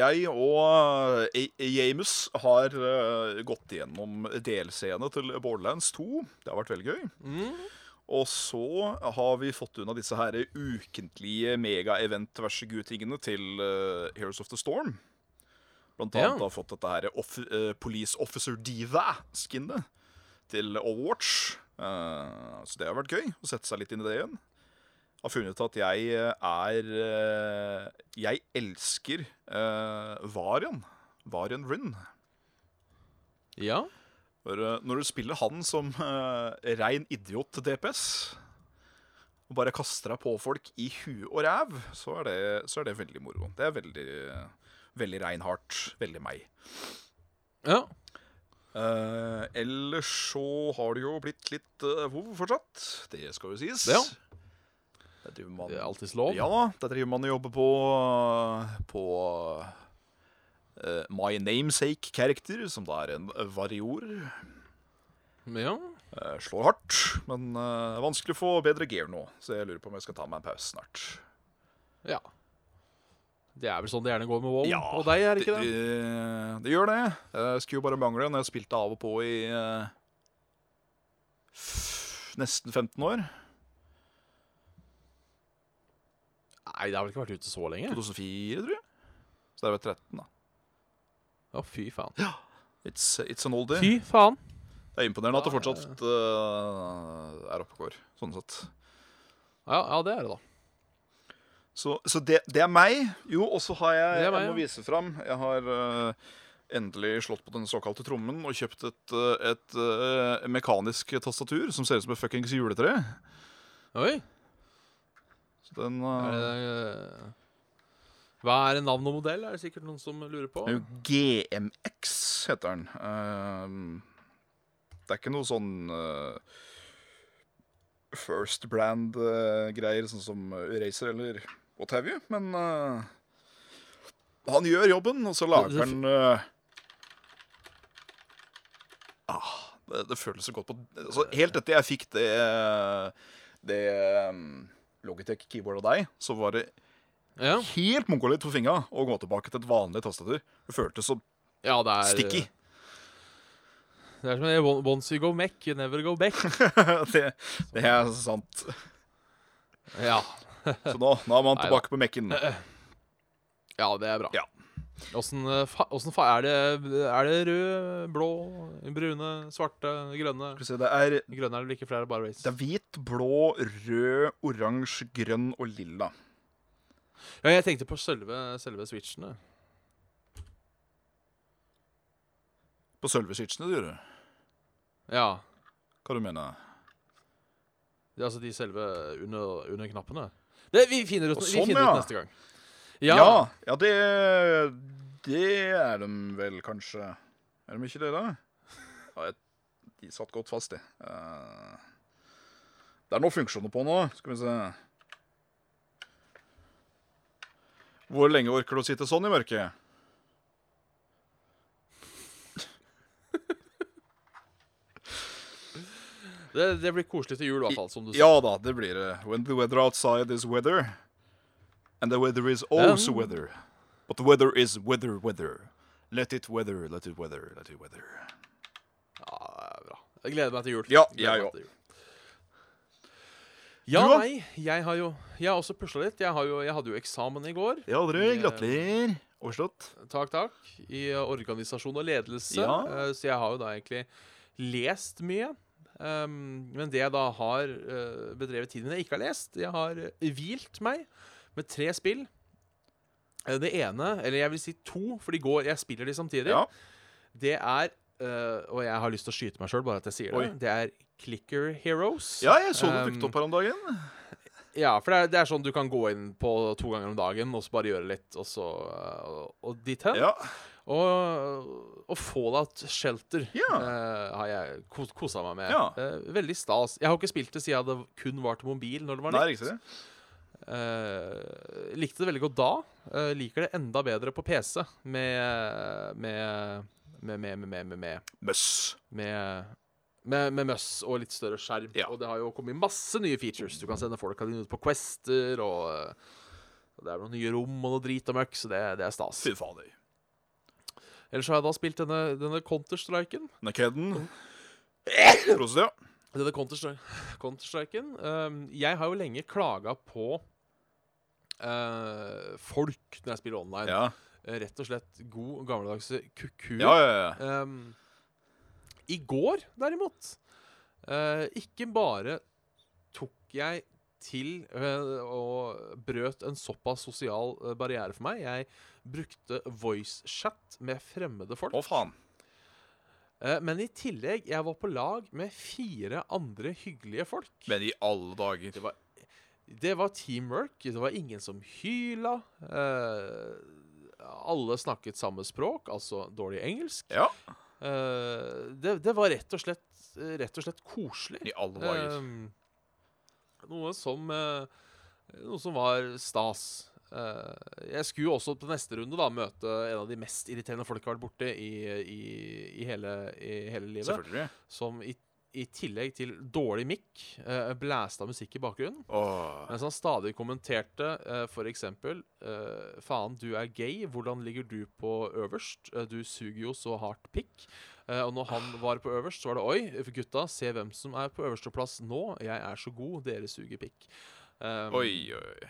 jeg og James Jamus har uh, gått gjennom delscene til Borderlands 2. Det har vært veldig gøy. Mm. Og så har vi fått unna disse her ukentlige mega-event-verse-gud-tingene til Heroes of the Storm. Blant Ja. annet har fått dette her off uh, Police Officer Diva-skinnet til Overwatch. Uh, så det har vært gøy å sette seg litt inn i det igjen. Har funnet at jeg uh, er uh, Jeg elsker Varian. Varian Ryn. Ja. For når du spiller han som rein idiot-DPS, og bare kaster deg på folk i huet og ræv, så er det, så er det veldig moro. Det er veldig, veldig reinhardt. Veldig meg. ja. Uh, ellers så har det jo blitt litt uh, WoW fortsatt. Det skal jo sies. Ja. det, driver man Det er alltids lov. Ja det der driver man og jobber på På uh, My Namesake-karakter, som da er en varior. Ja. Uh, slår hardt, men uh, vanskelig å få bedre gear nå. Så jeg lurer på om jeg skal ta meg en pause snart. ja. Det er vel sånn det gjerne går med WoW. og deg, er det ikke det? det? Det gjør det. Jeg skulle jo bare mangle når jeg spilte av og på i uh, nesten 15 år. Nei, det har vel ikke vært ute så lenge? 2004, tror jeg. Så det er vel 13, da. Å, fy faen. It's, it's an oldie. Fy faen. Det er imponerende at det fortsatt uh, er oppe og går, sånn sett. Ja, ja, det er det, da. Så, så det, det er meg. Jo, og så har jeg er meg, Jeg må vise fram. Jeg har uh, endelig slått på den såkalte trommen og kjøpt et, øh, et øh, mekanisk tastatur som ser ut som et fuckings juletre. Oi. Så den Er øh, det, eh, hva er navn og modell? Er det sikkert noen som lurer på? er jo GMX heter den. Uh, det er ikke noe sånn First brand-greier, sånn som Racer eller what have you. Men uh, han gjør jobben, og så lager han uh, ah, det, det føles så godt på altså, Helt etter jeg fikk det, det um, Logitech keyboard av deg, så var det Ja, helt mongolitt for fingra å gå tilbake til et vanlig tastatur. Det føltes så ja det er sticky. Det er som det, Once you go mech, you never go back. det, det er sant. Ja, Så nå, nå er man tilbake på Mekken. ja det er bra. Ja. Åssen eh, er det Er det rød, blå, brune, svarte, grønne? Skal vi se, Det er, Grønne er det like flere, bare race. det er hvit, blå, rød, oransje, grønn og lilla. Ja, jeg tenkte på selve, selve switchene. På selve switchene, du gjør. Ja. Hva du mener er altså de selve under, under knappene. Det, vi finner ut, sånn, vi finner ja. ut neste gang. Ja, Ja. ja, det Det er de vel kanskje. Er de ikke det, da? Ja, jeg, de satt godt fast, de. Uh, det er noen funksjoner på nå. Skal vi se Hvor lenge orker du å sitte sånn i mørket? Det, det blir koselig til jul, i hvert fall. Som du sier. Ja da, det blir det. When the weather outside is weather, and the weather is also Um. weather. But the weather is weather, weather. Let it weather, let it weather, let it weather. Ja, det er bra. Jeg gleder meg til jul. Ja, jeg òg. Ja, nei, jeg har jo Jeg har også pusla litt. Jeg, har jo, jeg hadde jo eksamen i går. Ja, dere, gratulerer. Overstått. Takk, takk. I organisasjon og ledelse. Ja. Eh, så jeg har jo da egentlig lest mye. Um, men det jeg da har uh, bedrevet tiden min jeg ikke har lest Jeg har hvilt meg med tre spill. Eh, det ene, eller jeg vil si to, for de går Jeg spiller de samtidig. Ja. Det er Uh, Og jeg har lyst til å skyte meg sjøl, bare at jeg sier Oi. det. Det er Clicker Heroes. ja, jeg så det Um, dukket opp her om dagen. Ja, for det er, det er sånn du kan gå inn på to ganger om dagen og så bare gjøre litt, og så og, Og dit hen. Ja. Og, og Fallout Shelter Ja. uh, har jeg kos, kosa meg med. Ja. Uh, veldig stas. Jeg har ikke spilt det siden det kun var til mobil når det var nytt. Eh, likte det veldig godt da. Liker det enda bedre på PC med med med, med, med, med, med, med Møss. med, med, med møss og litt større skjerm. Ja. Og det har jo kommet masse nye features. Du kan sende folka dine ut på quester, og, eh, og det er noen nye rom og noe drit og møkk, så det, det er stas. Fy fader. Ellers har jeg da spilt denne, denne Counter-striken. Nakeden. Prosit, ja. Denne Counter-Stri- Counter-Striken um, Jeg har jo lenge klaga på uh, folk når jeg spiller online. Ja, Eh, Rett og slett god, gammeldagse kuku. ja, ja. ja. Um, I går, derimot, uh, ikke bare tok jeg til uh, og brøt en såpass sosial eh, barriere for meg. Jeg brukte voicechat med fremmede folk. Å, faen. Men i tillegg, jeg var på lag med fire andre hyggelige folk. Men i alle dager. Det var, det var teamwork. Det var ingen som hyla. Eh, alle snakket samme språk, altså dårlig engelsk. Ja, Eh, det, det var rett og slett, rett og slett koselig. i alle dager. Uh, noe som uh, Noe som var stas. Jeg skulle jo også på neste runde da møte en av de mest irriterende folk jeg har vært borti i, i, i, hele, i hele livet. Selvfølgelig. Som i, i tillegg til dårlig mikk uh, blæsta musikk i bakgrunnen. Oh. Mens han stadig kommenterte uh, for eksempel eh, Faen, du er gay. Hvordan ligger du på øverst? Eh, du suger jo så hardt pikk. Eh, og når han var på øverst, så var det Oi, gutta, se hvem som er på øversteplass nå. Jeg er så god, dere suger pikk. Um, Oi, oi.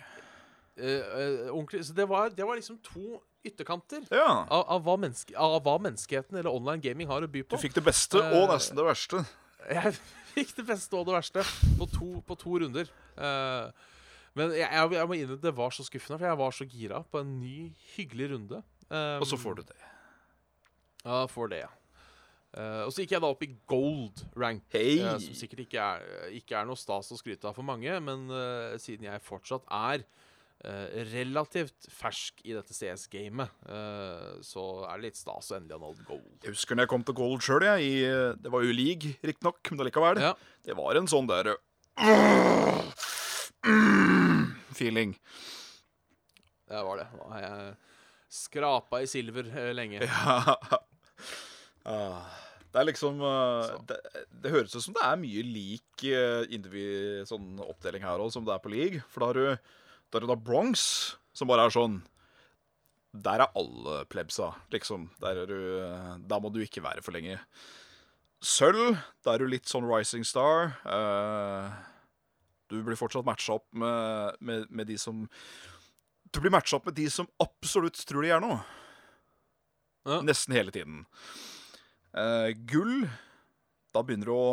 eh, eh, ordentlig. Så det var, det var liksom to ytterkanter Ja. av, av, hva av hva menneskeheten eller online gaming har å by på. Du fikk det beste og Eh, nesten det verste. Jeg fikk det beste og det verste på to, på to runder. Uh, men jeg, jeg, jeg må innrømme det var så skuffende, for jeg var så gira på en ny, hyggelig runde. Um, Og så får du det. Ja, får det, ja. Uh, og så gikk jeg da opp i gold rank, Hei! uh, som sikkert ikke er, ikke er noe stas å skryte av for mange, men eh, siden jeg fortsatt er eh, relativt fersk i dette CS-gamet, eh, så er det litt stas å endelig ha nådd gold. Jeg husker når jeg kom til gold sjøl. Det var jo league, riktignok, men allikevel. Ja. Det var en sånn der feeling. Det var det. Jeg skrapa i silver eh, lenge. Ja. Ah, Det er liksom det, det høres ut som det er mye lik sånn oppdeling her også, som det er på league. For da har du, du da Bronx, som bare er sånn Der er alle plebsa, liksom. Der, er du, der må du ikke være for lenge. Sølv, da er du litt sånn Rising Star. Uh, du blir fortsatt matcha opp med, med, med de som Du blir matcha opp med de som absolutt tror de er noe. Ja. Nesten hele tiden. Eh, gull Da begynner du å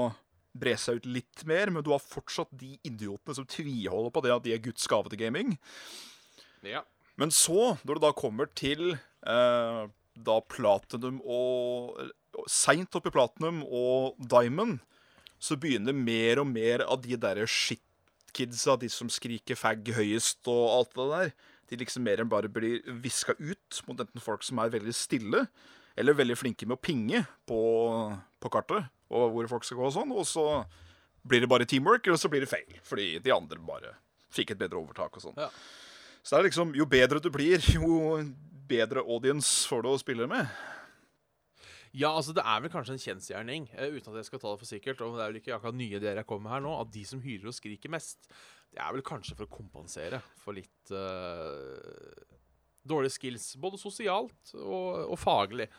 bre seg ut litt mer, men du har fortsatt de idiotene som tviholder på det at de er Guds gave til gaming. Ja. Men så, når det da kommer til eh, da platinum og Seint oppi i platinum og diamond, så begynner mer og mer av de derre shitkidsa, de som skriker fag høyest og alt det der, de liksom mer enn bare blir viska ut mot enten folk som er veldig stille, eller veldig flinke med å pinge på, på kartet, og hvor folk skal gå og sånn, og så blir det bare teamwork, eller så blir det feil, fordi de andre bare fikk et bedre overtak og sånn. Ja. Så det er liksom, jo bedre du blir, jo bedre audience får du å spille med. Ja, altså det er vel kanskje en kjensgjerning, uh, uten at jeg skal ta det for sikkert, og det er vel ikke akkurat nye ideer jeg kommer med her nå, at de som hyler og skriker mest, det er vel kanskje for å kompensere for litt uh, dårlige skills, både sosialt og, og faglig.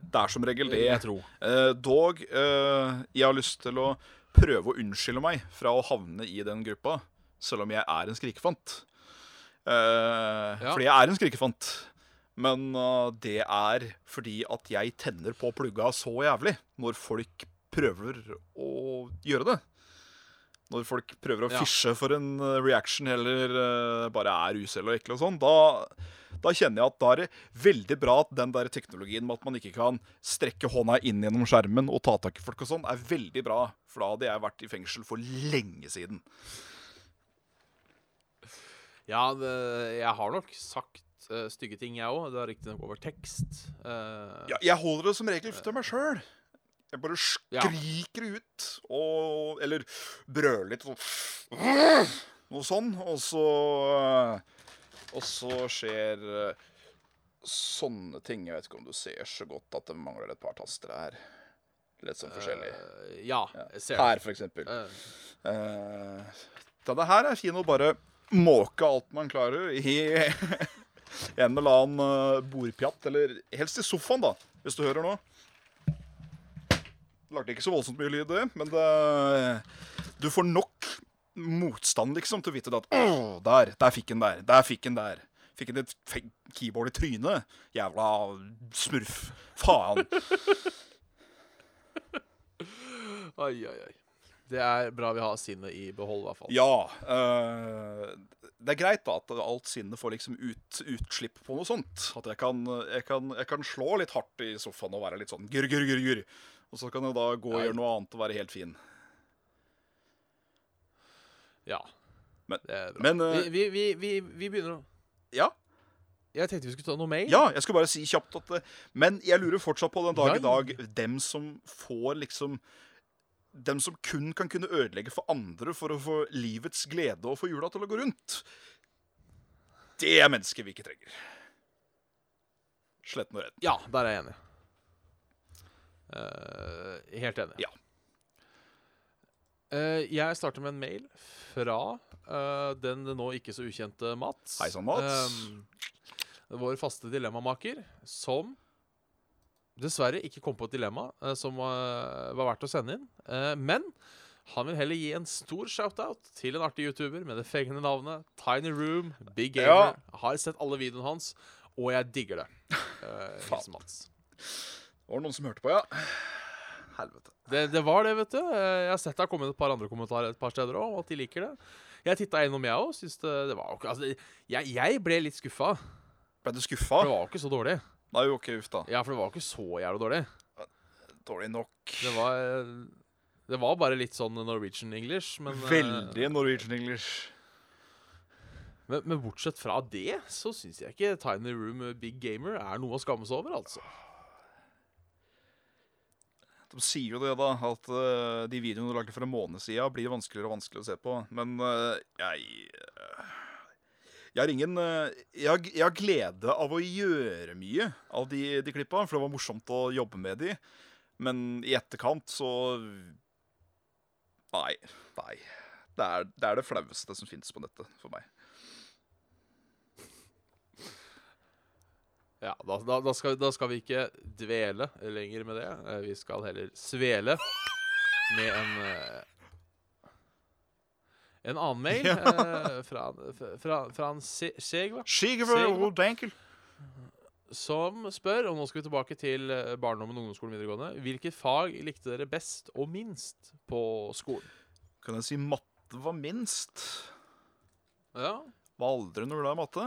Det er som regel det. jeg tror. Eh, dog, eh, jeg har lyst til å prøve å unnskylde meg fra å havne i den gruppa, selv om jeg er en skrikefant. Eh, Ja. Fordi jeg er en skrikefant. Men eh, det er fordi at jeg tenner på plugga så jævlig når folk prøver å gjøre det. Når folk prøver å Ja. fishe for en eh, reaction eller uh, bare er usel og ekle og sånn, da, da kjenner jeg at da er det veldig bra at den der teknologien med at man ikke kan strekke hånda inn gjennom skjermen og ta tak i folk og sånn, er veldig bra. For da hadde jeg vært i fengsel for lenge siden. Ja, det, jeg har nok sagt eh, stygge ting, jeg òg. Det er riktignok over tekst. Uh, Ja, jeg holder det som regel til meg sjøl. Jeg bare Ja. skriker ut og Eller brøler litt sånn Noe sånn. Og så Og så skjer eh, sånne ting. Jeg vet ikke om du ser så godt at det mangler et par taster her. Litt sånn forskjellig. Uh, ja, jeg ser det. Her, for eksempel. Eh, Uh, denne her er fin å bare måke alt man klarer i en eller annen uh, bordpjatt, eller helst i sofaen, da, hvis du hører nå. Lagde ikke så voldsomt mye lyd, men det, du får nok motstand liksom til å vite at Åh, der, der fikk en der, der fikk en der. Fikk en et keyboard i trynet. Jævla smurf. Faen. oi, oi, oi. Det er bra vi har sinnet i behold, i hvert fall. Ja. øh, det er greit da at alt sinnet får liksom ut, utslipp på noe sånt. At jeg kan, jeg, kan, jeg kan slå litt hardt i sofaen og være litt sånn gurr, gurr, gurr, gurr. Og så kan jeg da gå og gjøre noe annet og være helt fin. Ja. Men- det er bra. men, uh, vi, vi, vi, vi, vi begynner å Ja, Jeg tenkte vi skulle ta noe mail. ja, jeg skal bare si kjapt at Men jeg lurer fortsatt på den dag i dag dem som får liksom Dem som kun kan kunne ødelegge for andre for å få livets glede og få jula til å gå rundt. Det er mennesker vi ikke trenger. Sletten og redd. Ja, der er jeg enig. Eh, helt enig. Ja. Uh, jeg starter med en mail fra uh, den nå ikke så ukjente Mats. Hei sann, Mats. Vår faste dilemmamaker, som dessverre ikke kom på et dilemma som var verdt å sende inn. Men han vil heller gi en stor shout-out til en artig YouTuber med det fengende navnet Tiny Room Big Gamer. Har sett alle videoene hans, og jeg digger det. Uh, Hilsen Mats. Det var noen som hørte på, ja. Helvete. Det, det var det, vet du. Eh, Jeg har sett det har kommet et par andre kommentarer et par steder òg, at de liker det. Jeg titta innom, jeg òg. Syns det, det var jo Altså, jeg, jeg ble litt skuffa. Ble du For det var jo ikke så dårlig. Nei, jo, ok, uff da. Ja, for det var jo ikke så jævlig dårlig. Dårlig nok. Det var Det var bare litt sånn Norwegian English, men eh, Veldig Norwegian English. Men, men bortsett fra det, så syns jeg ikke Tiny Room Big Gamer er noe å skamme seg over, altså. De sier jo det, da, at uh, de videoene du lagde for en måned siden, blir vanskeligere og vanskeligere å se på. Men uh, jeg eh, Jeg har ingen jeg, jeg har glede av å gjøre mye av de, de klippa, for det var morsomt å jobbe med de. Men i etterkant så Nei. Nei. Det er det, er det flaueste som fins på nettet for meg. Ja, da, da, da, skal, da skal vi ikke dvele lenger med det. Eh, Vi skal heller svele med en eh, En annen mail Ja. eh, fra, fra, fra en Segva, Segva. Som spør, og nå skal vi tilbake til barndommen, ungdomsskolen, videregående. Hvilket fag likte dere best og minst på skolen? Kan jeg si matte var minst? Ja, Var aldri noe glad i matte.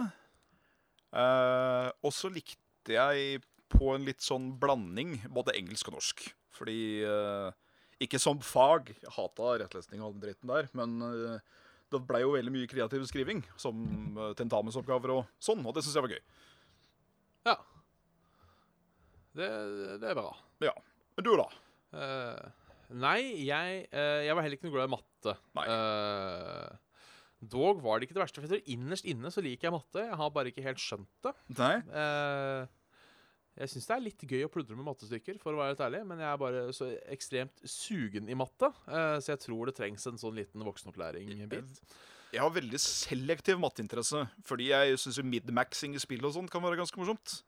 Eh, og så likte jeg på en litt sånn blanding både engelsk og norsk. Fordi uh, Ikke som fag. Jeg hata rettlesning og den dritten der. Men uh, det blei jo veldig mye kreativ skriving, som uh, tentamensoppgaver og sånn. Og det syns jeg var gøy. ja. Det, det er bra. Ja. Men du, da? Nei, jeg, jeg var heller ikke noe glad i matte. Nei. Eh, dog var det ikke det verste. For jeg tror innerst inne så liker jeg matte. Jeg har bare ikke helt skjønt det. Nei? Eh, jeg syns det er litt gøy å pludre med mattestykker, for å være helt ærlig. Men jeg er bare så ekstremt sugen i matte, eh, så jeg tror det trengs en sånn liten voksenopplæring-bit. Jeg har veldig selektiv matteinteresse. Fordi jeg syns mid-maxing i spill og sånt kan være ganske morsomt.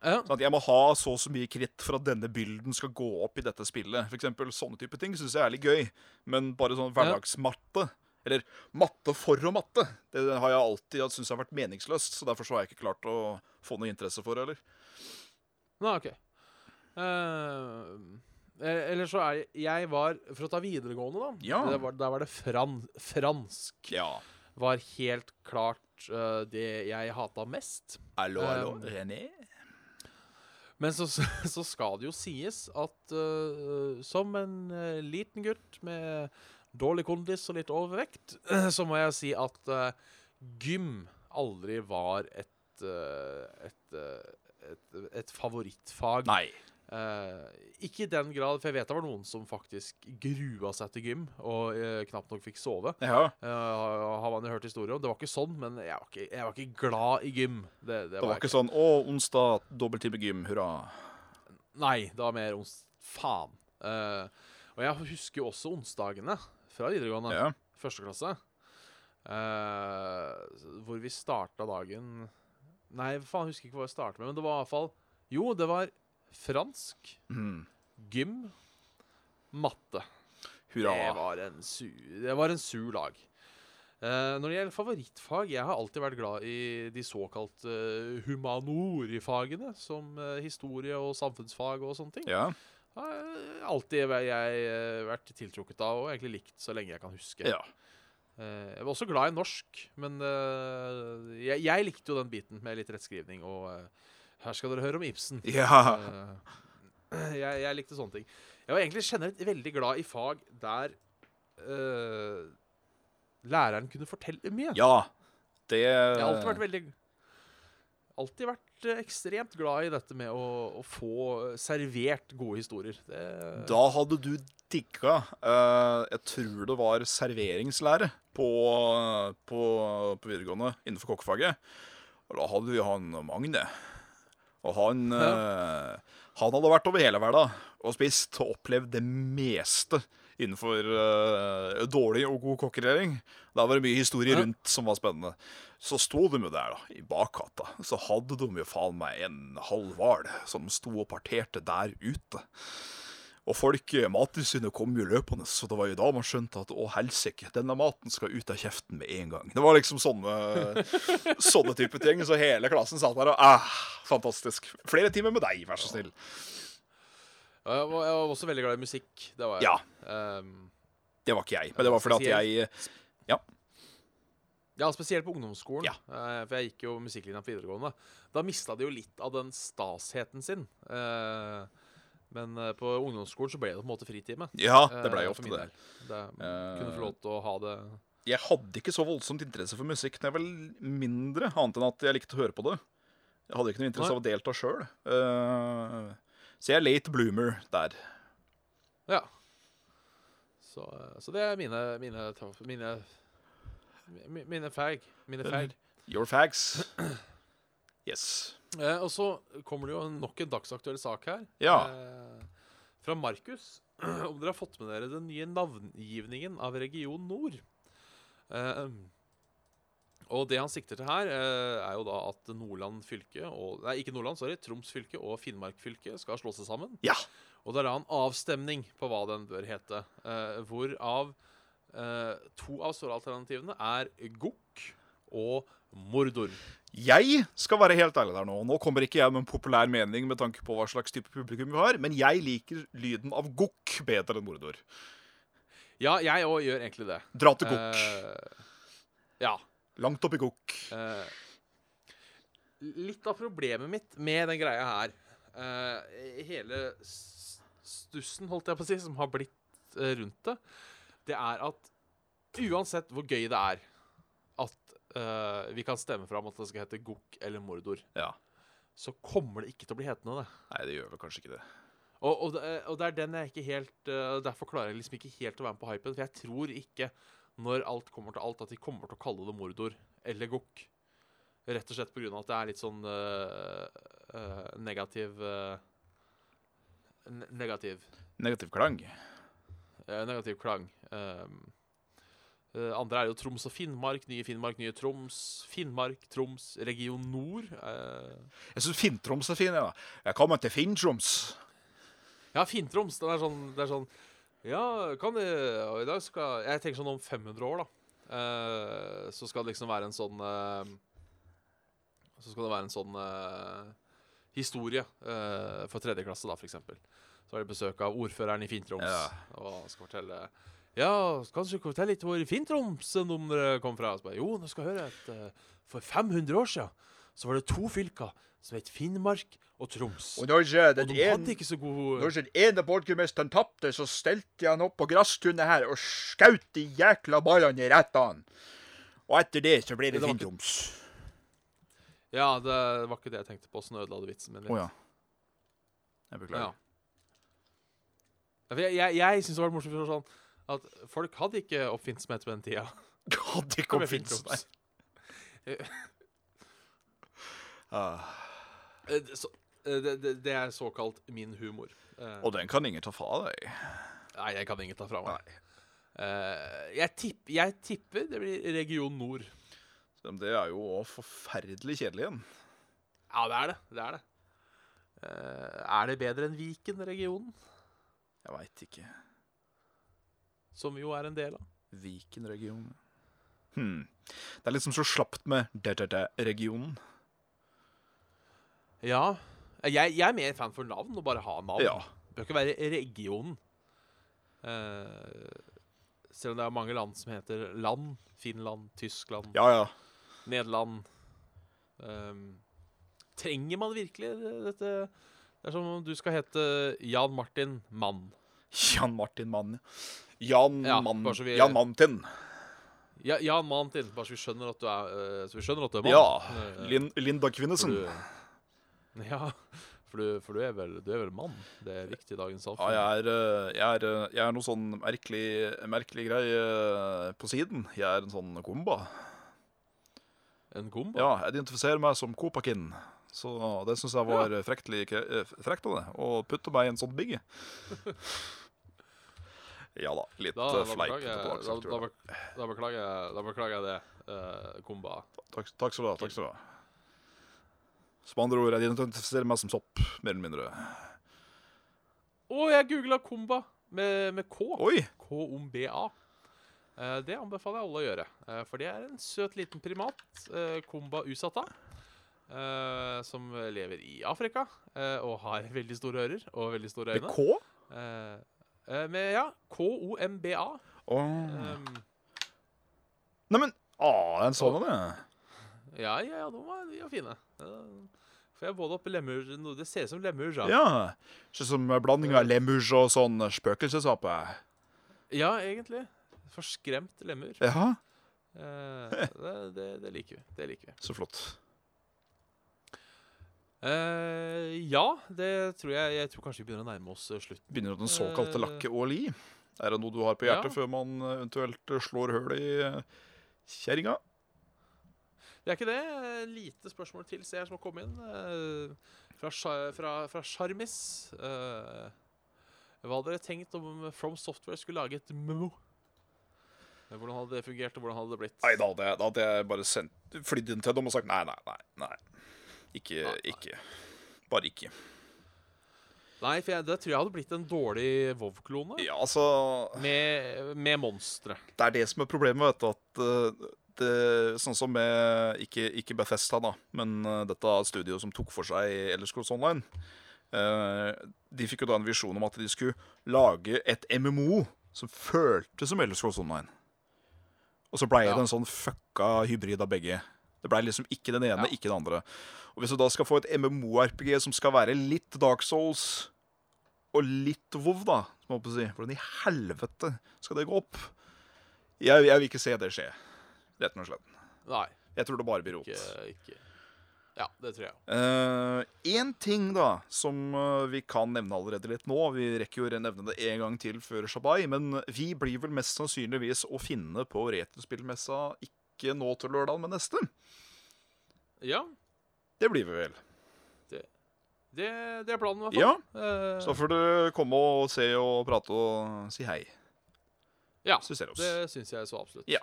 Ja. Sånn at jeg må ha så og så mye kritt for at denne bylden skal gå opp i dette spillet. For eksempel, sånne type ting syns jeg er litt gøy. Men bare sånn hverdagsmatte, eller matte for å matte, det har jeg alltid syntes har vært meningsløst. Så derfor så har jeg ikke klart å få noe interesse for det heller. Nå, OK. Uh, eller så er jeg Jeg var For å ta videregående, da. Ja. Det var, der var det fran, fransk. Ja. Var helt klart uh, det jeg hata mest. Hallo, hallo, Um, René? Men så, så skal det jo sies at uh, som en liten gutt med dårlig kondis og litt overvekt, så må jeg si at uh, gym aldri var et, uh, et, uh, et, et favorittfag. Nei. Ikke i den grad, for jeg vet det var noen som faktisk grua seg til gym og knapt nok fikk sove. Ja. Har man jo hørt historier om. Det var ikke sånn, men jeg var ikke, jeg var ikke glad i gym. Det, det Det var var ikke sånn 'Å, onsdag, dobbelttime gym, hurra'. Nei, det var mer ons... Faen. Uh, og jeg husker jo også onsdagene fra videregående. Ja. Første klasse. Uh, hvor vi starta dagen Nei, faen, jeg husker ikke hva jeg starta med, men det var i hvert fall Jo, det var fransk, Mm. gym, matte. Hurra. Det var en su det var en sur dag. Uh, når det gjelder favorittfag Jeg har alltid vært glad i de såkalte uh, humanori-fagene, som uh, historie og samfunnsfag og sånne ting. Ja. Har alltid jeg eh, vært tiltrukket av, og egentlig likt så lenge jeg kan huske. ja. Eh, jeg var også glad i norsk, men eh, jeg, jeg likte jo den biten med litt rettskrivning. Og her skal dere høre om Ibsen. Ja. Jeg, jeg likte sånne ting. Jeg var egentlig generelt veldig glad i fag der uh, læreren kunne fortelle mye. ja. Det Jeg har alltid vært veldig Alltid vært eh, ekstremt glad i dette med å, å få servert gode historier. Det, Da hadde du digga uh, Jeg tror det var serveringslære på, på, på videregående innenfor kokkefaget. Og da hadde vi han Magne. Og han, eh, Han hadde vært over hele verden og spist og opplevd det meste innenfor uh, dårlig og god kokkelering. Da var det mye historie Ja. rundt som var spennende. Så sto de jo der, da, i bakgata. Så hadde de jo faen meg en halv hval som sto og parterte der ute. Og folk, eh, Mattilsynet kom jo løpende, så det var jo da man skjønte at å helsike, denne maten skal ut av kjeften med en gang. Det var liksom sånne, sånne type ting. Så hele klassen satt der og ah, Fantastisk. Flere timer med deg, vær så snill. Jeg var, jeg var også veldig glad i musikk. Det var jeg. Ja, Um, det var ikke jeg. Men det var fordi at jeg ja, spesielt på ungdomsskolen. Ja. Uh, for jeg gikk jo musikklinja på videregående. Da mista de jo litt av den stasheten sin. Uh, men eh, på ungdomsskolen så ble det på en måte fritime. Ja, det blei jo ofte det. det. Kunne få lov til å ha det Jeg hadde ikke så voldsomt interesse for musikk da jeg var mindre, annet enn at jeg likte å høre på det. Jeg hadde ikke noe interesse av å delta sjøl. Så jeg er late bloomer der. Ja. Så, eh, så det er mine Mine Mine, mine fag. Mine fag. Your fags. Yes. Eh, og så kommer det jo nok en dagsaktuell sak her. Ja. Eh, fra Markus. Om dere har fått med dere den nye navngivningen av Region Nord. Eh, og det han sikter til her, eh, er jo da at Nordland fylke og Nei, ikke Nordland, sorry. Troms fylke og Finnmark fylke skal slå seg sammen. Ja. Og det er da en avstemning på hva den bør hete. Eh, hvorav eh, to av svaralternativene er Gokk og Mordor. Jeg skal være helt ærlig der nå. Nå kommer ikke jeg med en populær mening med tanke på hva slags type publikum vi har, men jeg liker lyden av gokk bedre enn mordor. Ja, jeg òg gjør egentlig det. Dra til gokk. Eh, ja. Langt oppi gokk. eh, litt av problemet mitt med den greia her eh, Hele stussen, holdt jeg på å si, som har blitt eh, rundt det, det er at uansett hvor gøy det er at uh, vi kan stemme fram at det skal hete Gokk eller Mordor, Ja. så kommer det ikke til å bli hetende det. Nei, det gjør vel kanskje ikke det. Og, og, det, og det er den jeg ikke helt uh, Derfor klarer jeg liksom ikke helt å være med på hypen. For jeg tror ikke, når alt kommer til alt, at de kommer til å kalle det mordor eller gokk. Rett og slett pga. at det er litt sånn uh, uh, negativ uh, Negativ Negativ klang. Negativ klang. Um, eh, andre er jo Troms og Finnmark. Nye Finnmark, nye Troms. Finnmark, Troms, Region Nord. Jeg syns Finn-Troms er fin. Ja. Jeg kommer til Finn-Troms. Ja, Finn-Troms. Det er sånn, det er sånn Ja, kan det og I dag skal Jeg tenker sånn om 500 år, da. eh, så skal det liksom være en sånn eh, Så skal det være en sånn eh, historie eh, for tredje klasse, da, eksempel. Så har de besøk av ordføreren i Finn-Troms Ja. og skal fortelle Ja, kanskje du kan fortelle litt hvor i Finn-Troms dere kom fra? Så bare, jo, nå skal jeg høre at eh, for 500 år siden så var det to fylker som het Finnmark og Troms. Og når den, Og de en, hadde ikke så god Når den ene borgermesteren tapte, så stelte han opp på gresstunet her og skjøt de jækla ballene i rettene. Og etter det så ble det Det Finn-Troms. Ja, det var ikke det jeg tenkte på. Sånn ødela du vitsen min litt. Oh, ja. Jeg beklager. Ja, Jeg, jeg, jeg syns det var morsomt for sånn at folk hadde ikke oppfinnsomhet på den tida. Hadde ikke Kom kommet igjen, Finns. Troms. Ah. Eh, så- eh, Det, det, det er såkalt min humor. Eh, Og den kan ingen ta fra deg. Nei, jeg kan ingen ta fra meg. Jeg, tipp, jeg tipper det blir Region Nord. Det er jo også forferdelig kjedelig igjen. Ja, det er det. Det er det. Er det bedre enn Viken-regionen, Jeg veit ikke. som vi jo er en del av? Viken-regionen hmm. Det er liksom så slapt med DDD-regionen. Ja. Jeg, jeg er mer fan for navn, og bare ha navn. Ja. Det bør ikke være regionen. Uh, selv om det er mange land som heter land. Finland, Tyskland, Ja, ja. Nederland. Um, trenger man virkelig dette? Det er som om du skal hete Jan Martin Mann. Jan Martin Mann. Jan, Ja, Mann, vi- Jan Mantin. Ja, Jan Mantin, bare så vi skjønner at du er, uh, så vi skjønner at du er mann. Ja. Eh, Lin Linda Kvinnesen. ja, for, du, for du, er vel, du er vel mann? Det er viktig i dagens Ja, jeg er, eh, jeg er, eh, jeg er noe sånn merkelig, merkelig greie eh, på siden. Jeg er en sånn komba. En komba? Ja, jeg identifiserer meg som Kopakin, Så det syns jeg var frektlig eh, frekt av det. Å putte meg i en sånn bigge. ja da. Litt Da, da, fleip. da, da beklager jeg det, uh, komba. Takk, takk skal du ha. takk skal du ha. Som andre ord, jeg identifiserer meg som sopp, mer eller mindre. Å, jeg googla Komba med, med K. Oi! K-O-M-B-A. Eh, det anbefaler jeg alle å gjøre. eh, for det er en søt liten primat, eh, Komba usata, eh, som lever i Afrika eh, og har veldig store ører og veldig store øyne. Med. K? Eh, med ja, K-O-M-B-A. Åh. Um, Neimen, ah, er en sånn en, ja, ja, ja, de var, de var fine. Får jeg både opp lemur Det ser ut som lemur, ja. Ja. Ikke som blanding av lemur og sånn spøkelsesape. Ja, egentlig. Forskremt lemur. Ja, Eh, det, det, det liker vi. Det liker vi. så flott. Eh, ja, det tror jeg Jeg tror kanskje vi begynner å nærme oss eh, slutten. Begynner den såkalte Eh. lakke og li. Er det noe du har på hjertet Ja. før man eventuelt slår høl i kjerringa? Det er ikke det. Eh, Lite spørsmål til ser jeg som har kommet inn. eh, fra, fra, fra Sharmis. Eh, hva hadde dere tenkt om From Software skulle lage et MMO? Hvordan hadde det fungert, og hvordan hadde det blitt? Nei, da hadde, jeg, da hadde jeg bare sendt, flydd inn til dem og sagt nei, nei, nei. nei. Ikke, Nei, nei. ikke. Bare ikke. Nei, for jeg, det tror jeg hadde blitt en dårlig Vov-klone. Ja, altså Med, med monstre. Det er det som er problemet, vet du. At eh, det, sånn som med Ikke, ikke Bethesda, da, men uh, dette studioet som tok for seg Elderscrolls Online. uh, de fikk jo da en visjon om at de skulle lage et MMO som føltes som Elderscrolls Online. Og så blei Ja. det en sånn fucka hybrid av begge. Det blei liksom ikke den ene, Ja. ikke den andre. Og hvis du da skal få et MMO-RPG som skal være litt Dark Souls og litt WoW, da, si, hvordan i helvete skal det gå opp? Jeg, jeg vil ikke se det skje, rett og slett. Nei, Jeg tror det bare blir rot. ikke, ikke Ja, det tror jeg. Én ting da som eh, vi kan nevne allerede litt nå Vi rekker jo å nevne det en gang til før Shabai, men vi blir vel mest sannsynligvis å finne på retrospillmessa ikke nå til lørdag, men neste. Ja, Det blir vi vel. det, det er planen, i hvert fall. Ja, Uh, så får du komme og se og prate og si hei. ja, det syns jeg så absolutt. Ja,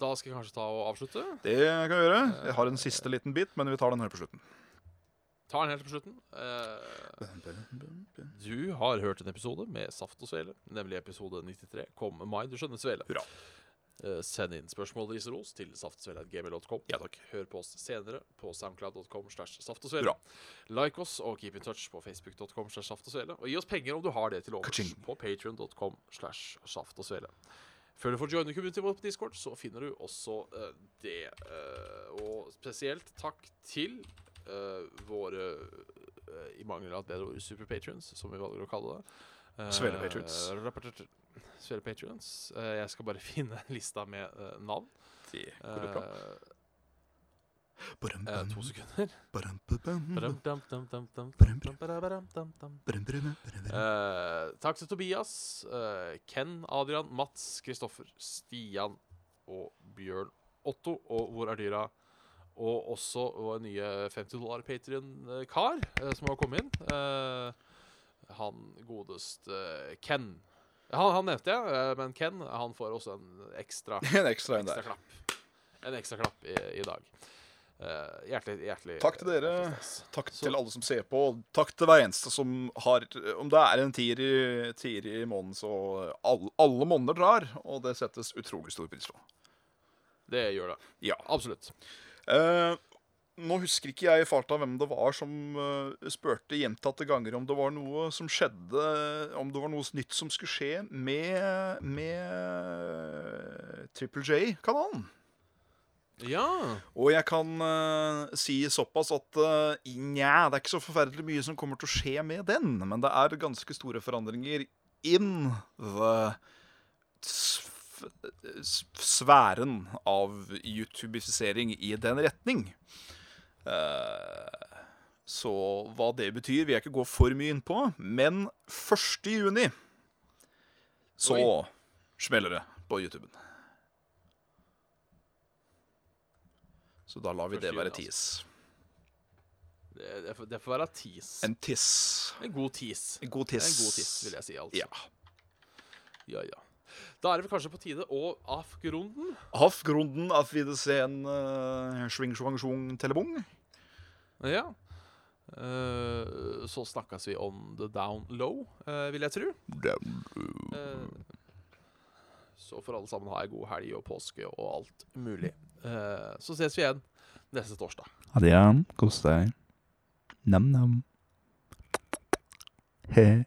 Da skal jeg kanskje ta og avslutte. det kan vi gjøre. Jeg har en siste liten bit, men vi tar den her på slutten. Ta den helt på slutten. Eh, du har hørt en episode med Saft og Svele, nemlig episode 93. Kom meg, du skjønner, Svele. Hurra. Eh, send inn spørsmål og ros til saftsvele.gmail.com. Ja, takk. Hør på oss senere på soundcloud.com slash saft og svele. Like oss og keep in touch på facebook.com slash saft og svele. Og gi oss penger om du har det til overs på patreon.com slash saft og svele. Før du får joine community vårt på Discord, så finner du også uh, det. Uh, og spesielt takk til uh, våre i mangel av et bedre ord superpatrions, som vi valger å kalle det. Rapporter- Eh, jeg skal bare finne lista med navn. Det går bra. Eh, to sekunder. Eh, takk til Tobias, eh, Ken, Adrian, Mats, Kristoffer, Stian og Bjørn Otto. Og hvor er dyra? Og også vår nye 50 dollar Patrion-kar eh, som har kommet inn. Eh, han godeste Ken. Han, han nevnte jeg, men Ken han får også en ekstra, En ekstra en ekstra klapp. En ekstra klapp i, i dag. Eh, hjertelig, hjertelig Takk til dere. Takk Så- til alle som ser på. Takk til hver eneste som har Om det er en tier i, tier i måneden, så alle, alle måneder drar. Og det settes utrolig stor pris på. Det gjør det. Ja. Absolutt. Uh, nå husker ikke jeg i farta hvem det var som uh, spurte gjentatte ganger om det var noe som skjedde Om det var noe nytt som skulle skje med, med Triple J-kanalen. Ja. Og jeg kan uh, si såpass at uh, nja, det er ikke så forferdelig mye som kommer til å skje med den, men det er ganske store forandringer in the sf sfæren av youtubifisering i den retning. Uh, så hva det betyr, vil jeg ikke gå for mye inn på, men 1. juni så Oi. smeller det på YouTuben. Så da lar vi det være tis. Det, det, får, det får være tis. En, En god tis. En god tiss. En god tiss, vil jeg si. altså. Ja. Ja, ja. Da er det vel kanskje på tide å avgrunden. Auf grunden av en uh, sving, svang, svung, telebong. Ja. Eh, så snakkes vi om the down low, eh, vil jeg tro. Eh, så får alle sammen ha ei god helg og påske og alt mulig. Eh, så ses vi igjen neste torsdag. Adrian, kos deg. Nam-nam. He.